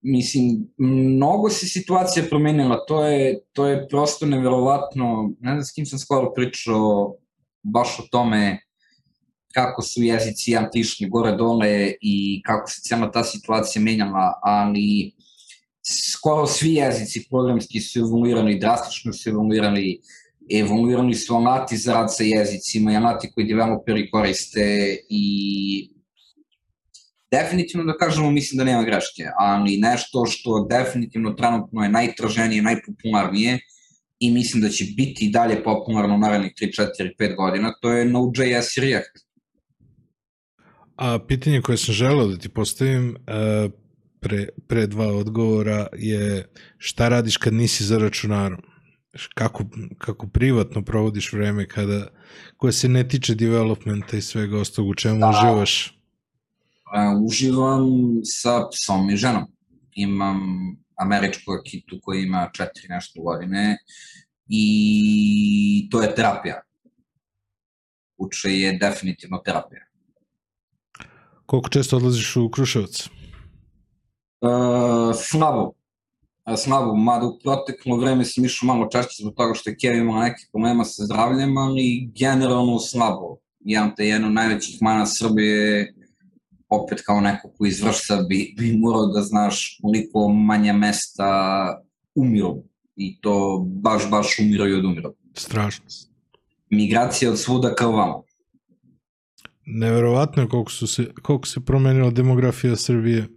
[SPEAKER 3] Mislim, mnogo se situacija promenila, to je, to je prosto neverovatno, ne znam s kim sam skoro pričao baš o tome, kako su jezici antični gore dole i kako se cijela ta situacija menjala, ali skoro svi jezici programski su evoluirani, drastično su evoluirani, evoluirani su alati za rad sa jezicima i alati koji developeri koriste i definitivno da kažemo mislim da nema greške, ali nešto što definitivno trenutno je najtraženije, najpopularnije i mislim da će biti dalje popularno narednih 3, 4, 5 godina, to je Node.js i React.
[SPEAKER 2] A pitanje koje sam želeo da ti postavim e, pre, pre dva odgovora je šta radiš kad nisi za računarom? Kako, kako privatno provodiš vreme kada, koje se ne tiče developmenta i svega ostalog, u čemu da. uživaš?
[SPEAKER 3] Uh, uživam sa psom i ženom. Imam američku akitu koja ima četiri nešto godine i to je terapija. Uče je definitivno terapija.
[SPEAKER 2] Koliko često odlaziš u Kruševac?
[SPEAKER 3] Uh. Uh, slabo, mada u proteklo vreme sam išao malo češće zbog toga što je Kevin imao neke problema sa zdravljem, ali generalno slabo. Jedan te jedno najvećih mana Srbije opet kao neko ko izvršta bi, bi morao da znaš koliko manja mesta umiru i to baš, baš umiraju od umiru.
[SPEAKER 2] Strašno.
[SPEAKER 3] Migracija od svuda kao vamo.
[SPEAKER 2] Neverovatno je koliko, su se, koliko se promenila demografija Srbije.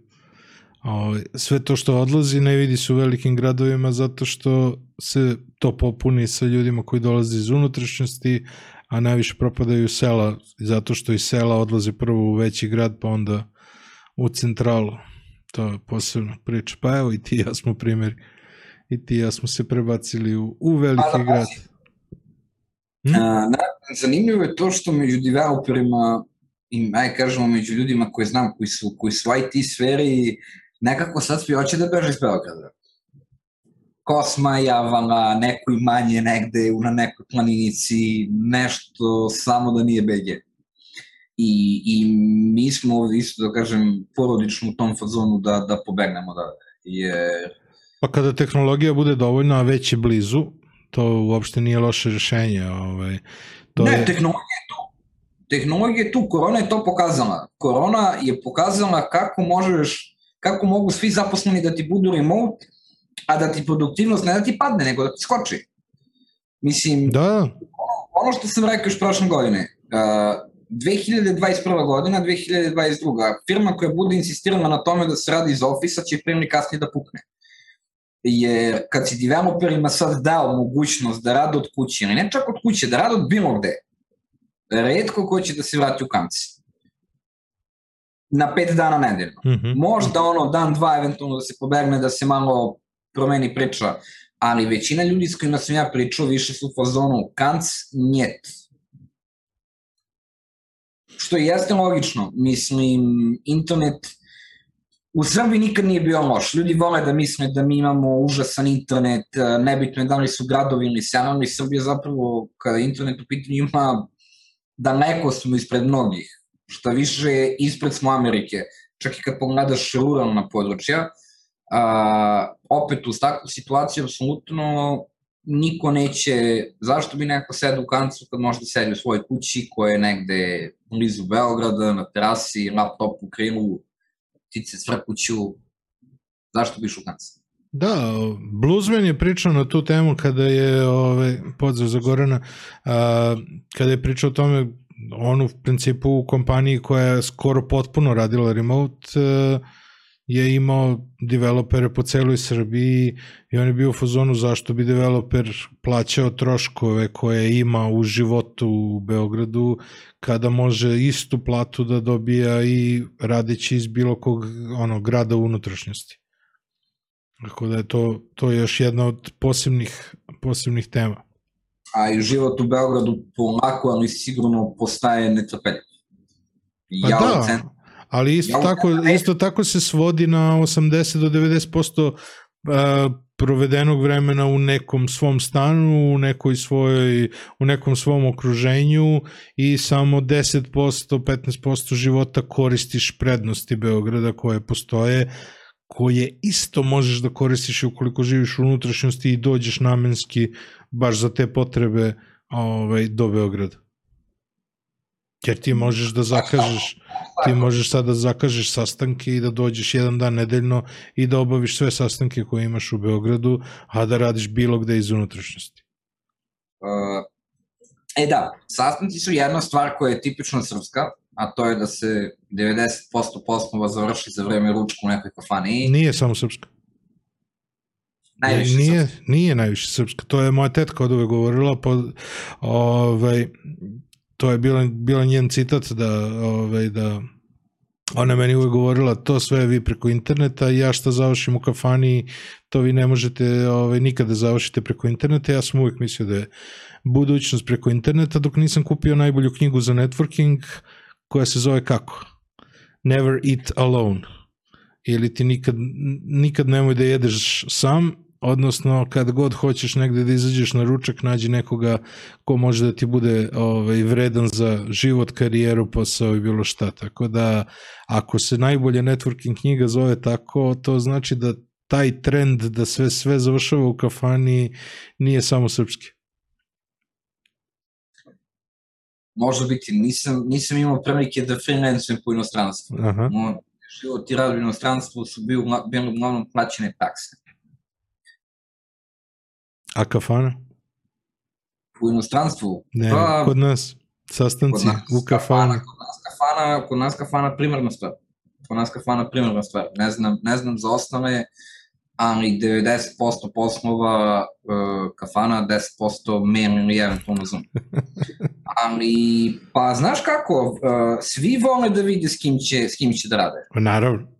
[SPEAKER 2] Ovaj, sve to što odlazi ne vidi se u velikim gradovima zato što se to popuni sa ljudima koji dolaze iz unutrašnjosti, a najviše propadaju sela, zato što iz sela odlaze prvo u veći grad, pa onda u centralu. To je posebna priča. Pa evo i ti ja smo primjeri. I ti ja smo se prebacili u, u veliki da, grad.
[SPEAKER 3] Hm? A, zanimljivo je to što među developerima i aj kažemo među ljudima koje znam koji su, koji su IT sferi nekako sad svi hoće da beže iz Beograda. Kosma javala, neko imanje negde na nekoj planinici, nešto samo da nije BG. I, i mi smo ovde isto, da kažem, porodično u tom fazonu da, da pobegnemo da jer...
[SPEAKER 2] Pa kada tehnologija bude dovoljna, a već je blizu, to uopšte nije loše rešenje. Ovaj.
[SPEAKER 3] To ne, je... tehnologija je tu. Tehnologija je tu, korona je to pokazala. Korona je pokazala kako možeš, kako mogu svi zaposleni da ti budu remote, a da ti produktivnost ne da ti padne, nego da ti skoči. Mislim,
[SPEAKER 2] da.
[SPEAKER 3] ono što sam rekao još prošle godine, uh, 2021. godina, 2022. Firma koja bude insistirala na tome da se radi iz ofisa će prije kasnije da pukne. Jer kad si developerima sad dao mogućnost da rade od kuće, ili ne čak od kuće, da rade od bilo gde, redko ko će da se vrati u kamci. Na pet dana nedeljno. Mm -hmm. Možda ono dan, dva, eventualno da se pobegne, da se malo promeni priča, ali većina ljudi s kojima sam ja pričao više su u fazonu kanc, njet. Što jeste logično, mislim, internet u Srbiji nikad nije bio loš. Ljudi vole da misle da mi imamo užasan internet, nebitno je da li su gradovi ili selo, i Srbija zapravo, kada internet u pitanju ima daleko smo ispred mnogih. Šta više, ispred smo Amerike. Čak i kad pogledaš ruralna područja, a, opet u takvu situaciju apsolutno niko neće, zašto bi neko sedao u kancu kad može da sedi u svojoj kući koja je negde blizu Beograda, na terasi, laptop u krilu, ptice cvrkuću, zašto bi išao u kancu?
[SPEAKER 2] Da, Bluesman je pričao na tu temu kada je ove, pozdrav za Gorana, a, kada je pričao o tome on u principu u kompaniji koja je skoro potpuno radila remote a, je imao developere po celoj Srbiji i on je bio u fazonu zašto bi developer plaćao troškove koje ima u životu u Beogradu kada može istu platu da dobija i radeći iz bilo kog ono, grada u unutrašnjosti. Tako da je to, to je još jedna od posebnih, posebnih tema.
[SPEAKER 3] A i život u Beogradu polako, ali sigurno postaje netrpeljiv.
[SPEAKER 2] Pa ja da, cent... ali isto, ja tako, isto tako se svodi na 80 do 90% uh, provedenog vremena u nekom svom stanu, u nekoj svojoj, u nekom svom okruženju i samo 10%, 15% života koristiš prednosti Beograda koje postoje, koje isto možeš da koristiš ukoliko živiš u unutrašnjosti i dođeš namenski baš za te potrebe ovaj, do Beograda. Jer ti možeš da zakažeš, ti možeš sad da zakažeš sastanke i da dođeš jedan dan nedeljno i da obaviš sve sastanke koje imaš u Beogradu, a da radiš bilo gde iz unutrašnjosti.
[SPEAKER 3] E da, sastanci su jedna stvar koja je tipično srpska, a to je da se 90% poslova završi za vreme ručka u nekoj kafani.
[SPEAKER 2] Nije samo srpska.
[SPEAKER 3] Najviše
[SPEAKER 2] nije,
[SPEAKER 3] srpska.
[SPEAKER 2] nije najviše srpska. To je moja tetka od ove govorila, po, ovaj, to je bila, bila njen citat da, ovaj, da ona meni uvek govorila to sve vi preko interneta ja šta završim u kafani to vi ne možete ovaj, nikada završite preko interneta ja sam uvek mislio da je budućnost preko interneta dok nisam kupio najbolju knjigu za networking koja se zove kako Never Eat Alone ili ti nikad, nikad nemoj da jedeš sam odnosno kad god hoćeš negde da izađeš na ručak, nađi nekoga ko može da ti bude ovaj, vredan za život, karijeru, posao i bilo šta. Tako da, ako se najbolje networking knjiga zove tako, to znači da taj trend da sve sve završava u kafani nije samo srpski.
[SPEAKER 3] Može biti, nisam, nisam imao prilike da freelancujem po inostranstvu.
[SPEAKER 2] Aha.
[SPEAKER 3] Moj život i rad u inostranstvu su bio, bili uglavnom plaćene takse.
[SPEAKER 2] A kafana?
[SPEAKER 3] U inostranstvu?
[SPEAKER 2] Ne,
[SPEAKER 3] Pa,
[SPEAKER 2] kod nas sastanci
[SPEAKER 3] kod nas
[SPEAKER 2] u kafani.
[SPEAKER 3] Kod nas kafana, kod nas kafana primarna stvar. Kod nas kafana primarna stvar. Ne znam, ne znam za ostale, ali 90% poslova uh, kafana, 10% mem ili eventualno Zoom. Ali, pa znaš kako, uh, svi vole da vide s kim će, s kim će da rade.
[SPEAKER 2] Pa Naravno.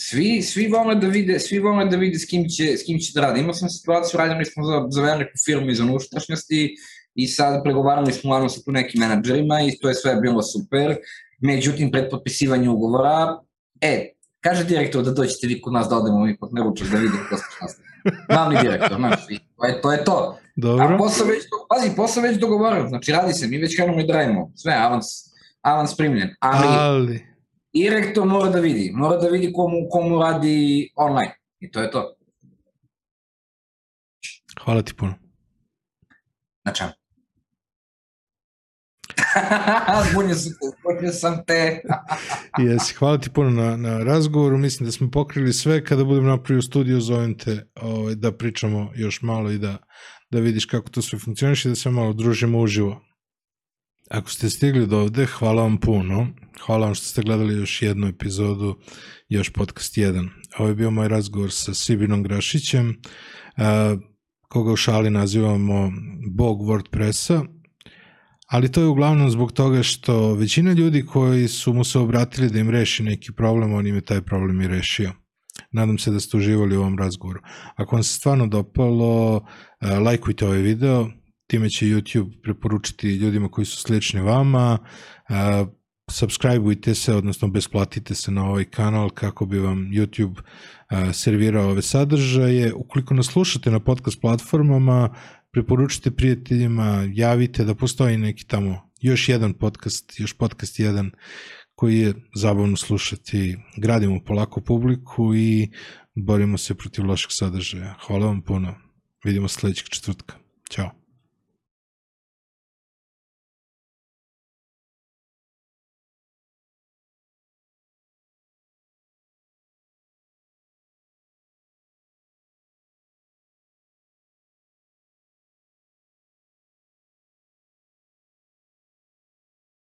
[SPEAKER 3] Svi, svi vole da vide, svi vole da vide s kim će, s kim će da rade. Imao sam situaciju, radili smo za, za veliku firmu iz unutrašnjosti i sad pregovarali smo uglavnom sa tu nekim menadžerima i to je sve bilo super. Međutim, pred potpisivanje ugovora, e, kaže direktor da dođete vi kod nas da odemo mi kod neručak da vidimo ko ste nas. Glavni direktor, znaš, i to je to. Je to.
[SPEAKER 2] Dobro.
[SPEAKER 3] A posao već, pazi, posao već dogovoren, znači radi se, mi već krenemo i radimo, sve, avans, avans primljen. Ali,
[SPEAKER 2] Ali,
[SPEAKER 3] direktor mora da vidi, mora da vidi komu, komu radi online. I to je to.
[SPEAKER 2] hvala ti puno.
[SPEAKER 3] Na čemu? zbunio, sam, zbunio sam te.
[SPEAKER 2] Jesi, hvala ti puno na, na razgovoru, mislim da smo pokrili sve, kada budem napravio studiju zovem te ovaj, da pričamo još malo i da, da vidiš kako to sve funkcioniš i da se malo družimo uživo. Ako ste stigli do ovde, hvala vam puno. Hvala vam što ste gledali još jednu epizodu, još podcast 1. Ovo je bio moj razgovor sa Sibinom Grašićem, koga u šali nazivamo bog WordPressa, ali to je uglavnom zbog toga što većina ljudi koji su mu se obratili da im reši neki problem, on im je taj problem i rešio. Nadam se da ste uživali u ovom razgovoru. Ako vam se stvarno dopalo, lajkujte ovaj video, time će YouTube preporučiti ljudima koji su slični vama, uh, subscribeujte se, odnosno besplatite se na ovaj kanal kako bi vam YouTube servirao ove sadržaje. Ukoliko nas slušate na podcast platformama, preporučite prijateljima, javite da postoji neki tamo još jedan podcast, još podcast jedan koji je zabavno slušati. Gradimo polako publiku i borimo se protiv lošeg sadržaja. Hvala vam puno. Vidimo sledećeg četvrtka. Ćao.